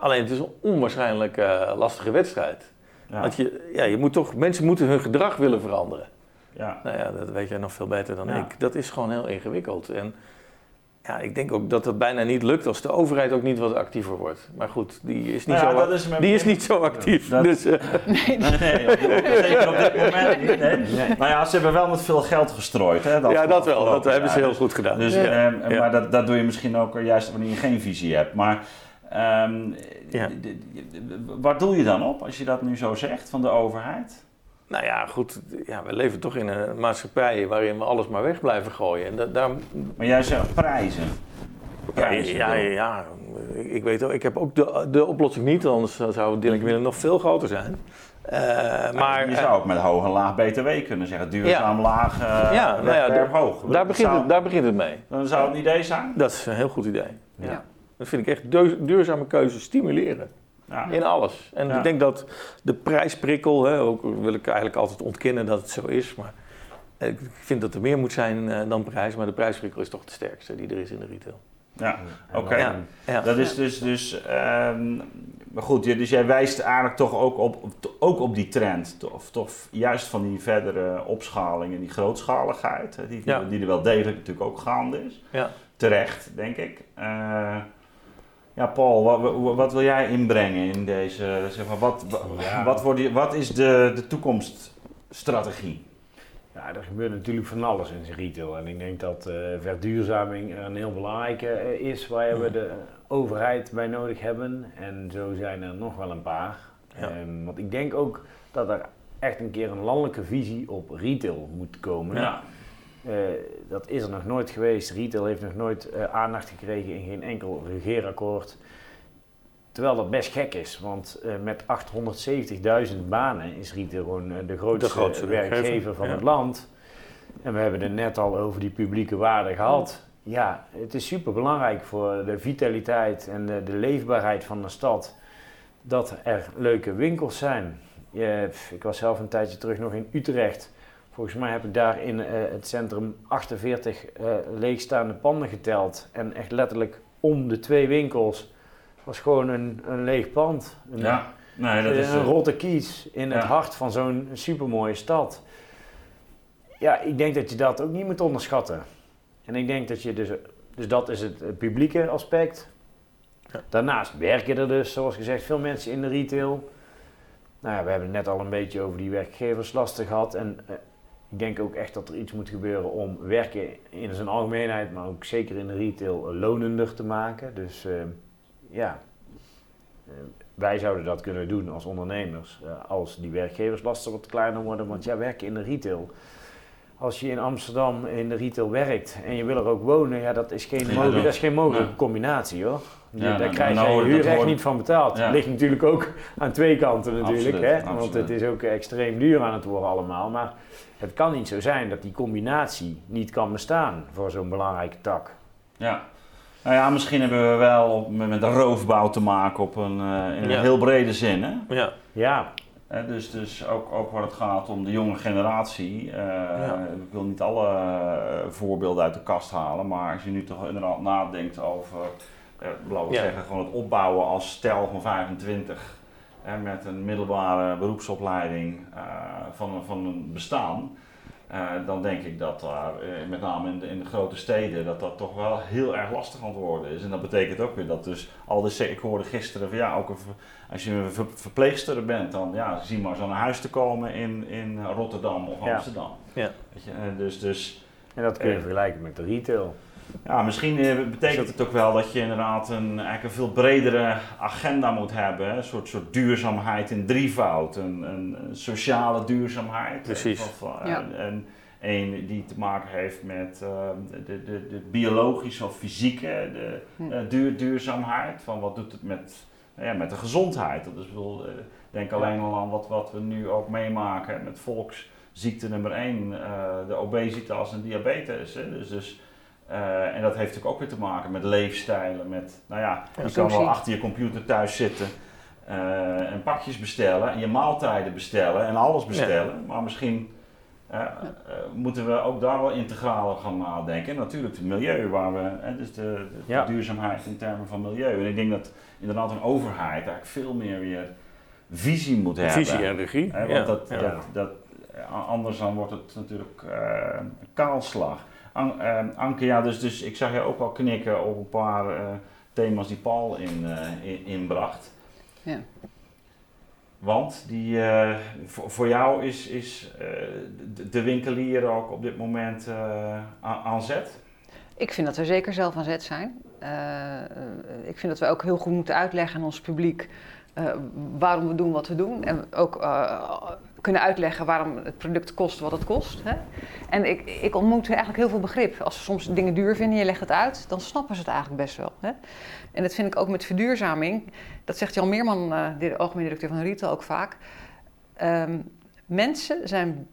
Alleen het is een onwaarschijnlijk lastige wedstrijd. Ja, Want je, ja, je moet toch, mensen moeten hun gedrag willen veranderen. ja. Nou ja, dat weet jij nog veel beter dan Ja. ik. Dat is gewoon heel ingewikkeld. En ja, ik denk ook dat het bijna niet lukt als de overheid ook niet wat actiever wordt. Maar goed, die is niet, Nou ja, zo, dat is die is niet zo actief. Dat- Dus, eh, <laughs> Nee, nee, op- zeker op dit moment niet. Nee. Maar ja, ze hebben wel met veel geld gestrooid. Hè, ja, dat wel. Dat hebben ze heel goed gedaan. Dus, ja. ehm, Ja. Maar dat, dat doe je misschien ook juist wanneer je geen visie hebt. Maar ehm, Ja. d- d- waar doe je dan op als je dat nu zo zegt van de overheid? Nou ja, goed. Ja, we leven toch in een maatschappij waarin we alles maar weg blijven gooien. En da- daar, Maar jij zegt prijzen. ja, Prijzen, ja, bedoel. ja, ik- weet ook, ik heb ook de, de oplossing niet, anders zou Dylan Willen nog veel groter zijn. Eh, maar je zou ook met hoog en laag BTW kunnen zeggen. Duurzaam laag, eh Ja, nou ja, de- hoog. daar, Dat begint zou- het, daar begint het mee. Dan zou het een idee zijn. Dat is een heel goed idee. Ja. Dat vind ik echt duurzame keuze stimuleren. Ja. In alles. En Ja. ik denk dat de prijsprikkel, hè, ook wil ik eigenlijk altijd ontkennen dat het zo is, maar ik vind dat er meer moet zijn eh, dan prijs, maar de prijsprikkel is toch de sterkste die er is in de retail. Ja, oké. dan- Ja. Ja. Dat is dus, dus ehm, maar goed, je- dus jij wijst eigenlijk toch ook op, ook op die trend, of toch juist van die verdere opschaling en die grootschaligheid, hè, die, Ja. die er wel degelijk natuurlijk ook gaande is. Ja. Terecht, denk ik. Eh, ja, Paul, wat, wat, wil jij inbrengen in deze, zeg maar, wat, wat, Ja. wat, wordt die- wat is de, de toekomststrategie? Ja, er gebeurt natuurlijk van alles in zijn retail. En ik denk dat eh, verduurzaming een heel belangrijke eh, is waar we de overheid bij nodig hebben. En zo zijn er nog wel een paar. Ja. Ehm, want ik denk ook dat er echt een keer een landelijke visie op retail moet komen. Ja, Eh, dat is er nog nooit geweest. Retail heeft nog nooit eh, aandacht gekregen in geen enkel regeerakkoord. Terwijl dat best gek is, want eh, met 870.000 banen is retail gewoon eh, de grootste, grootste werkgever, werkgever, van ja. het land. En we hebben het net al over die publieke waarde gehad. Ja, het is super belangrijk voor de vitaliteit en de, de leefbaarheid van de stad dat er leuke winkels zijn. Je, ik was zelf een tijdje terug nog in Utrecht. Volgens mij heb ik daar in eh, het centrum 48 eh, leegstaande panden geteld. En echt letterlijk om de twee winkels was gewoon een, een leeg pand. Een, ja. Nee, dat is... een eh, rotte kies in het hart van zo'n supermooie stad. Ja, ik denk dat je dat ook niet moet onderschatten. En ik denk dat je dus... Dus dat is het, het publieke aspect. Ja. Daarnaast werken er dus, zoals gezegd, veel mensen in de retail. Nou ja, we hebben het net al een beetje over die werkgeverslasten gehad. En ik denk ook echt dat er iets moet gebeuren om werken in zijn algemeenheid, maar ook zeker in de retail, eh, lonender te maken. Dus eh, ja, eh, wij zouden dat kunnen doen als ondernemers. eh, als die werkgeverslasten wat kleiner worden. Want ja, werken in de retail. Als je in Amsterdam in de retail werkt en je wil er ook wonen, ja, dat is geen, mogelijk, dat- dat is geen mogelijke combinatie hoor. Ja, Daar nou, krijg nou je dat huur echt niet van betaald. Ja. Ligt natuurlijk ook aan twee kanten natuurlijk. Absoluut, hè? absoluut. Want het is ook extreem duur aan het worden allemaal. Maar het kan niet zo zijn dat die combinatie niet kan bestaan voor zo'n belangrijke tak. Ja. Nou ja, misschien hebben we wel op, met met roofbouw te maken op een, eh, in een Ja. heel brede zin. Hè? Ja, Ja, dus dus ook, ook waar het gaat om de jonge generatie. eh, Ja. Ik wil niet alle eh, voorbeelden uit de kast halen, maar als je nu toch inderdaad nadenkt over, eh, laten we Ja. zeggen, gewoon het opbouwen als stel van 25 hè, met een middelbare beroepsopleiding eh, van, van een bestaan. Eh, dan denk ik dat daar, eh, met name in de, in de grote steden, dat dat toch wel heel erg lastig aan het worden is. En dat betekent ook weer dat dus al de, ik hoorde gisteren van ja, ook een als je een ver- verpleegster bent, dan ja, zie maar zo naar huis te komen in, in Rotterdam of Ja. Amsterdam. Ja. Weet je, eh, dus, dus en dat kun je vergelijken met de retail. Ja, misschien eh, betekent het ook wel dat je inderdaad een, eigenlijk een veel bredere agenda moet hebben. Een soort, soort duurzaamheid in drievoud. Een, een, een sociale duurzaamheid. Precies. Ja. En een die te maken heeft met eh, de, de, de biologische of fysieke de, Hm. eh, duur, duurzaamheid. Van wat doet het met, nou ja, met de gezondheid. Dat is, ik bedoel, eh, denk alleen al aan wat, wat we nu ook meemaken met volksziekte nummer 1. de obesitas en diabetes. Hè. Dus, dus eh, en dat heeft natuurlijk ook weer te maken met leefstijlen, met, nou ja, je kan wel achter je computer thuis zitten eh, en pakjes bestellen en je maaltijden bestellen en alles bestellen, maar misschien eh, moeten we ook daar wel integraler gaan nadenken. En natuurlijk het milieu, waar we, dus de, de, de Ja. duurzaamheid in termen van milieu. En ik denk dat inderdaad een overheid eigenlijk veel meer weer visie moet hebben. visie en regie. Want dat, dat, dat, anders dan wordt het natuurlijk eh, kaalslag. An, eh, Anke, ja, dus, dus ik zag je ook al knikken op een paar eh, thema's die Paul in, eh, in, inbracht. Ja. Want die, eh, voor, voor jou is, is eh, de, de winkelier ook op dit moment eh, aan, aan zet? Ik vind dat we zeker zelf aan zet zijn. Eh, eh, ik vind dat we ook heel goed moeten uitleggen aan ons publiek eh, waarom we doen wat we doen. En ook eh, kunnen uitleggen waarom het product kost wat het kost. Hè? En ik, ik ontmoet eigenlijk heel veel begrip. Als ze soms dingen duur vinden en je legt het uit, dan snappen ze het eigenlijk best wel. Hè? En dat vind ik ook met verduurzaming. Dat zegt Jan Meerman, eh, de algemeen directeur van Retail, ook vaak. Ehm, mensen zijn,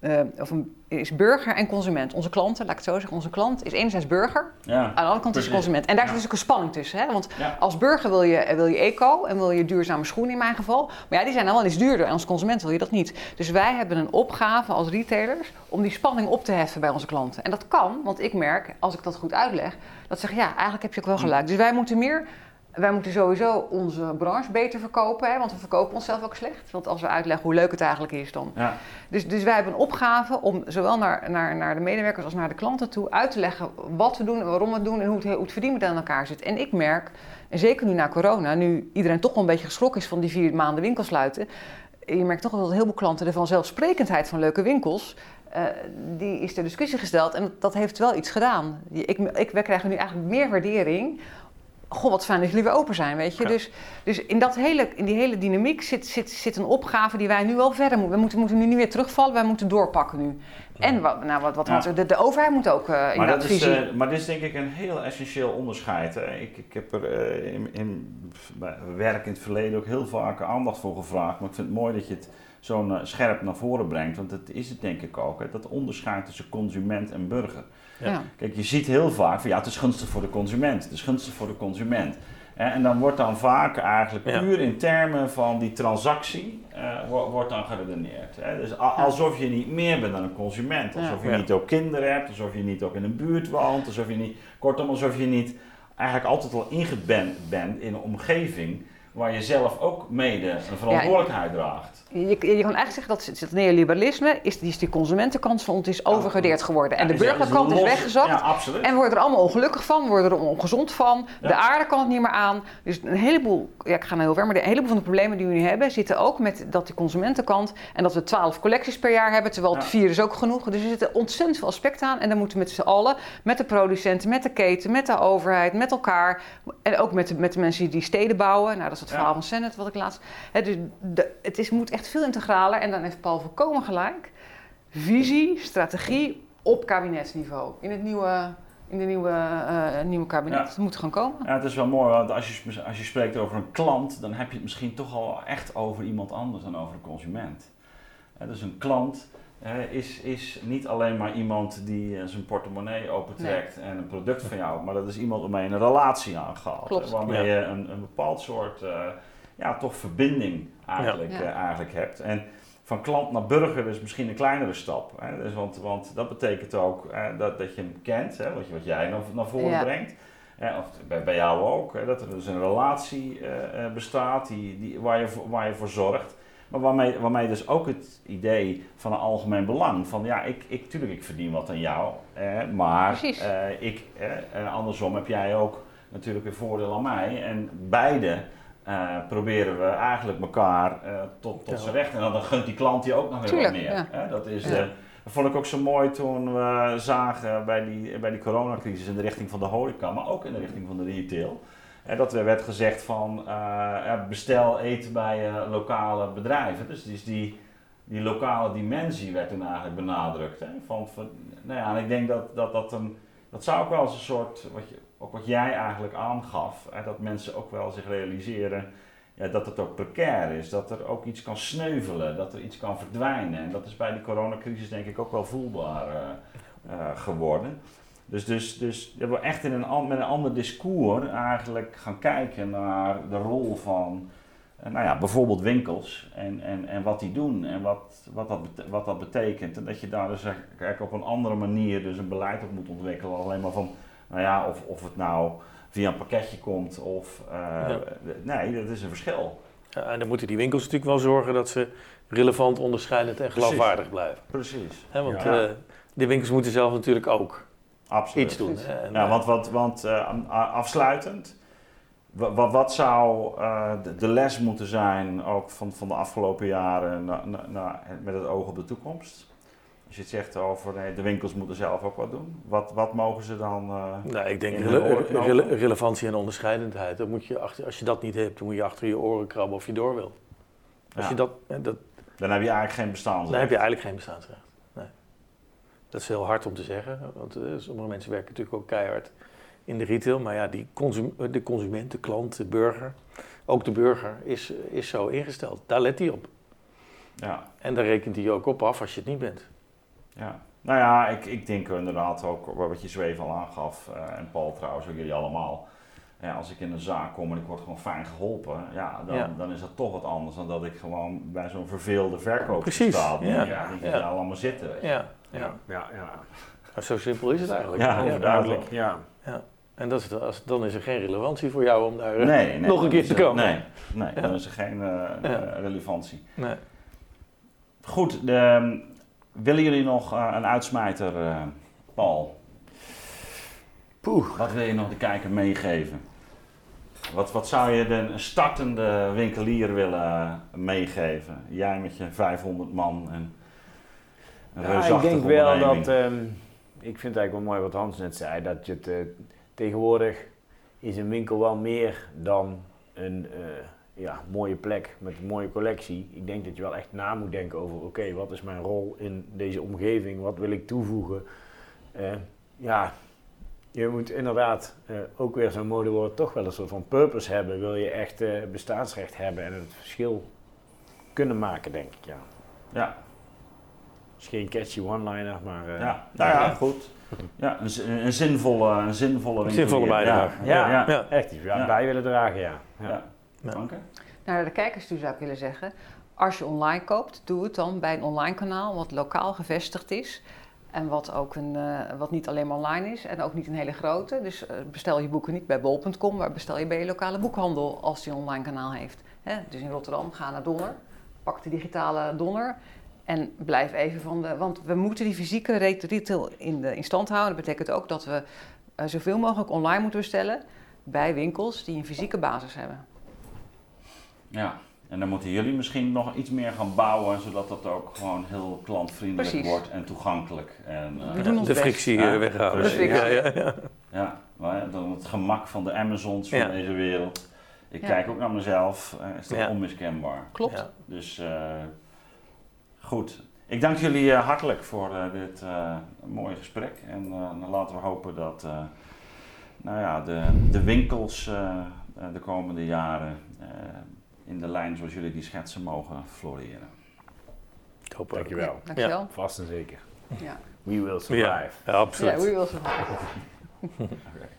eh, of een, is burger en consument. Onze klanten, laat ik het zo zeggen, onze klant is enerzijds burger, Ja, aan de andere kant is precies. consument. En daar Ja. zit dus ook een spanning tussen. Hè? Want Ja. als burger wil je, wil je eco en wil je duurzame schoenen in mijn geval. Maar ja, die zijn dan wel eens duurder en als consument wil je dat niet. Dus wij hebben een opgave als retailers om die spanning op te heffen bij onze klanten. En dat kan, want ik merk, als ik dat goed uitleg, dat ze zeggen, ja, eigenlijk heb je ook wel gelijk. Dus wij moeten meer... Wij moeten sowieso onze branche beter verkopen, hè, want we verkopen onszelf ook slecht. Want als we uitleggen hoe leuk het eigenlijk is, dan Ja. dus, dus wij hebben een opgave om zowel naar, naar, naar de medewerkers als naar de klanten toe uit te leggen wat we doen en waarom we het doen en hoe het, hoe het verdienmodel in elkaar zit. En ik merk, en zeker nu na corona, nu iedereen toch wel een beetje geschrokken is van die vier maanden winkels sluiten. Je merkt toch wel dat heel veel klanten de vanzelfsprekendheid van leuke winkels, eh, die is ter discussie gesteld en dat heeft wel iets gedaan. Ik, ik, wij krijgen nu eigenlijk meer waardering Goh, wat fijn dat jullie weer open zijn, weet je. Ja. Dus, dus in, dat hele, in die hele dynamiek zit, zit, zit een opgave die wij nu wel verder moeten. We moeten, moeten nu niet weer terugvallen, wij moeten doorpakken nu. En wat, nou, wat, wat Ja. De, de overheid moet ook eh Maar, inderdaad dat is, eh, maar dit is denk ik een heel essentieel onderscheid. Hè. Ik, ik heb er eh, in, in werk in het verleden ook heel vaak aandacht voor gevraagd. Maar ik vind het mooi dat je het zo eh, scherp naar voren brengt. Want dat is het denk ik ook. Hè. Dat onderscheid tussen consument en burger. Ja. Kijk, je ziet heel vaak van ja, het is gunstig voor de consument. Het is gunstig voor de consument. Hè, En dan wordt dan vaak eigenlijk Ja. puur in termen van die transactie eh, wo- wordt dan geredeneerd. Hè. Dus alsof je niet meer bent dan een consument. Alsof je Ja. niet ook kinderen hebt, alsof je niet ook in een buurt woont, alsof je niet, kortom, alsof je niet eigenlijk altijd al ingeband bent in een omgeving waar je zelf ook mede een verantwoordelijkheid draagt. Je, je kan eigenlijk zeggen dat het het neoliberalisme is, die, is die consumentenkant van ons is overgewaardeerd geworden. En de Ja, burgerkant is weggezakt. Ja. En we worden er allemaal ongelukkig van, we worden er ongezond van. De aarde kan het niet meer aan. Dus een heleboel, ja, ik ga nou heel ver, maar de- een heleboel van de problemen die we nu hebben zitten ook met dat die consumentenkant en dat we twaalf collecties per jaar hebben, terwijl het vier is ook genoeg. Dus er zitten ontzettend veel aspecten aan en dan moeten we met z'n allen, met de producenten, met de keten, met de overheid, met elkaar en ook met de, met de mensen die steden bouwen. Nou, dat is het verhaal van Sennet wat ik laatst. Hè, dus de, het is, moet echt veel integraler en dan heeft Paul volkomen gelijk. Visie, strategie op kabinetsniveau. In het nieuwe, in de nieuwe, eh, nieuwe kabinet. Ja. Het moet gewoon komen. Ja, het is wel mooi, want als je, als je spreekt over een klant, dan heb je het misschien toch al echt over iemand anders dan over een consument. Dus een klant is, is niet alleen maar iemand die eh, zijn portemonnee opentrekt en een product van jou, maar dat is iemand waarmee je een relatie aangaat. Klopt. hè, Waarmee Ja. je een, een bepaald soort eh, ja, toch verbinding eigenlijk, Ja. eh, eigenlijk hebt. En van klant naar burger is misschien een kleinere stap. Hè? Dus want, want dat betekent ook eh, dat, dat je hem kent, hè? Wat, je, wat jij naar, naar voren Ja. brengt. Hè, of bij, bij jou ook, hè, dat er dus een relatie eh, eh, bestaat die, die, waar, je, voor- waar je voor zorgt. Maar waarmee, waarmee dus ook het idee van een algemeen belang, van ja, ik, ik, tuurlijk, ik verdien wat aan jou, eh, maar eh, ik, eh, andersom heb jij ook natuurlijk een voordeel aan mij. En beide eh, proberen we eigenlijk elkaar eh, tot, tot Ja. zijn recht. En dan gunt die klant die ook nog weer wat meer. ja. Dat, is, Ja. eh, dat vond ik ook zo mooi toen we zagen bij die, bij die coronacrisis in de richting van de horeca, maar ook in de richting van de retail. Hè, dat er werd gezegd van eh, bestel eten bij eh, lokale bedrijven. Dus, die, die lokale dimensie werd toen eigenlijk benadrukt. Hè? Van, nou ja, en ik denk dat dat, dat een, dat zou ook wel eens een soort, wat je, ook wat jij eigenlijk aangaf, hè, dat mensen ook wel zich realiseren ja, dat het ook precair is, dat er ook iets kan sneuvelen, dat er iets kan verdwijnen. En dat is bij die coronacrisis denk ik ook wel voelbaar eh, geworden. Dus, dus, dus we hebben echt in een, met een ander discours eigenlijk gaan kijken naar de rol van eh, nou ja, bijvoorbeeld winkels en, en, en wat die doen en wat, wat, dat wat dat betekent. En dat je daar dus eigenlijk op een andere manier dus een beleid op moet ontwikkelen. Alleen maar van, nou ja, of, of het nou via een pakketje komt of... eh, Ja. Nee, dat is een verschil. Ja, en dan moeten die winkels natuurlijk wel zorgen dat ze relevant, onderscheidend en Precies. geloofwaardig blijven. Precies. Hè, want Ja. eh, de winkels moeten zelf natuurlijk ook Absoluut. iets doen. En, Ja, eh, want, want, want eh, afsluitend, wa- wa- wat zou eh, de, de les moeten zijn ook van, van de afgelopen jaren na- na- na- met het oog op de toekomst? Als je het zegt over nee, de winkels moeten zelf ook wat doen, wat, wat mogen ze dan? Nou, ik denk rele- rele- relevantie en onderscheidendheid. Dat moet je achter, als je dat niet hebt, dan moet je achter je oren krabben of je door wil. Als ja, je dat, dat, dan heb je eigenlijk geen bestaansrecht. dan heb je eigenlijk geen bestaansrecht. Dat is heel hard om te zeggen, want eh, sommige mensen werken natuurlijk ook keihard in de retail. Maar ja, die consum, eh, de consument, de klant, de burger, ook de burger is, is zo ingesteld. Daar let hij op. Ja, En daar rekent hij ook op af als je het niet bent. ja. Nou ja, ik, ik denk inderdaad ook wat je zweef al aangaf, eh, en Paul trouwens, ook jullie allemaal. Ja, als ik in een zaak kom en ik word gewoon fijn geholpen, ja, dan, Ja. dan is dat toch wat anders dan dat ik gewoon bij zo'n verveelde Precies, sta. Die, ja. ja. die Ja. allemaal zitten. weet je. Ja, ja. Ja, ja. Zo simpel is het eigenlijk. Ja, Overduidelijk. Ja. En dat is, het- als, dan is er geen relevantie voor jou om daar... eh, Nee, nee, <laughs> Nog een keer te komen. Nee, nee Ja. dan is er geen eh, Ja. eh, relevantie. Nee. Goed, de, willen jullie nog eh, een uitsmijter, eh, Paul? Poeh. Wat wil je nog de kijker meegeven? Wat, wat zou je de een startende winkelier willen eh, meegeven? Jij met je 500 man en een Ja, ik reusachtige denk wel dat, ehm, ik vind het eigenlijk wel mooi wat Hans net zei, dat je het eh, tegenwoordig is een winkel wel meer dan een eh, ja, mooie plek met een mooie collectie. Ik denk dat je wel echt na moet denken over, oké, wat is mijn rol in deze omgeving, wat wil ik toevoegen? Eh, ja, je moet inderdaad eh, ook weer zo'n modewoord toch wel een soort van purpose hebben. Wil je echt eh, bestaansrecht hebben en het verschil kunnen maken, denk ik, ja. Ja, is geen catchy one-liner, maar... eh, ja. Nou ja, goed. Ja, een, zinvolle, een zinvolle Een zinvolle bijdrage. Ja, ja. ja. Ja. Echt iets bij willen dragen, ja. ja. Ja. Ja. Dank Naar de kijkers toe zou ik willen zeggen, als je online koopt, doe het dan bij een online kanaal wat lokaal gevestigd is. En wat, ook een, eh, wat niet alleen maar online is en ook niet een hele grote. Dus eh, bestel je boeken niet bij bol.com, maar bestel je bij je lokale boekhandel als die een online kanaal heeft. Hè? Dus in Rotterdam, ga naar Donner, pak de digitale Donner en blijf even van de... Want we moeten die fysieke re- retail in, de, in stand houden. Dat betekent ook dat we eh, zoveel mogelijk online moeten bestellen bij winkels die een fysieke basis hebben. Ja, en dan moeten jullie misschien nog iets meer gaan bouwen, zodat dat ook gewoon heel klantvriendelijk Precies. wordt en toegankelijk. En, eh, We doen ons de frictie Ja, eh, weghalen. Ja, ja, ja. ja, maar dan het gemak van de Amazons van Ja. deze wereld. Ik Ja. kijk ook naar mezelf, eh, is dat Ja. onmiskenbaar. Klopt. Ja. Dus eh, goed. Ik dank jullie eh, hartelijk voor eh, dit eh, mooie gesprek. En eh, dan laten we hopen dat eh, nou ja, de, de winkels eh, eh, de komende jaren eh, in de lijn zoals jullie die schetsen mogen floreren. Ik hoop ook. Dankjewel. Dankjewel. Vast en zeker. Ja. We will Ja, survive. ja, absoluut. Ja, we will survive. Oké. <laughs>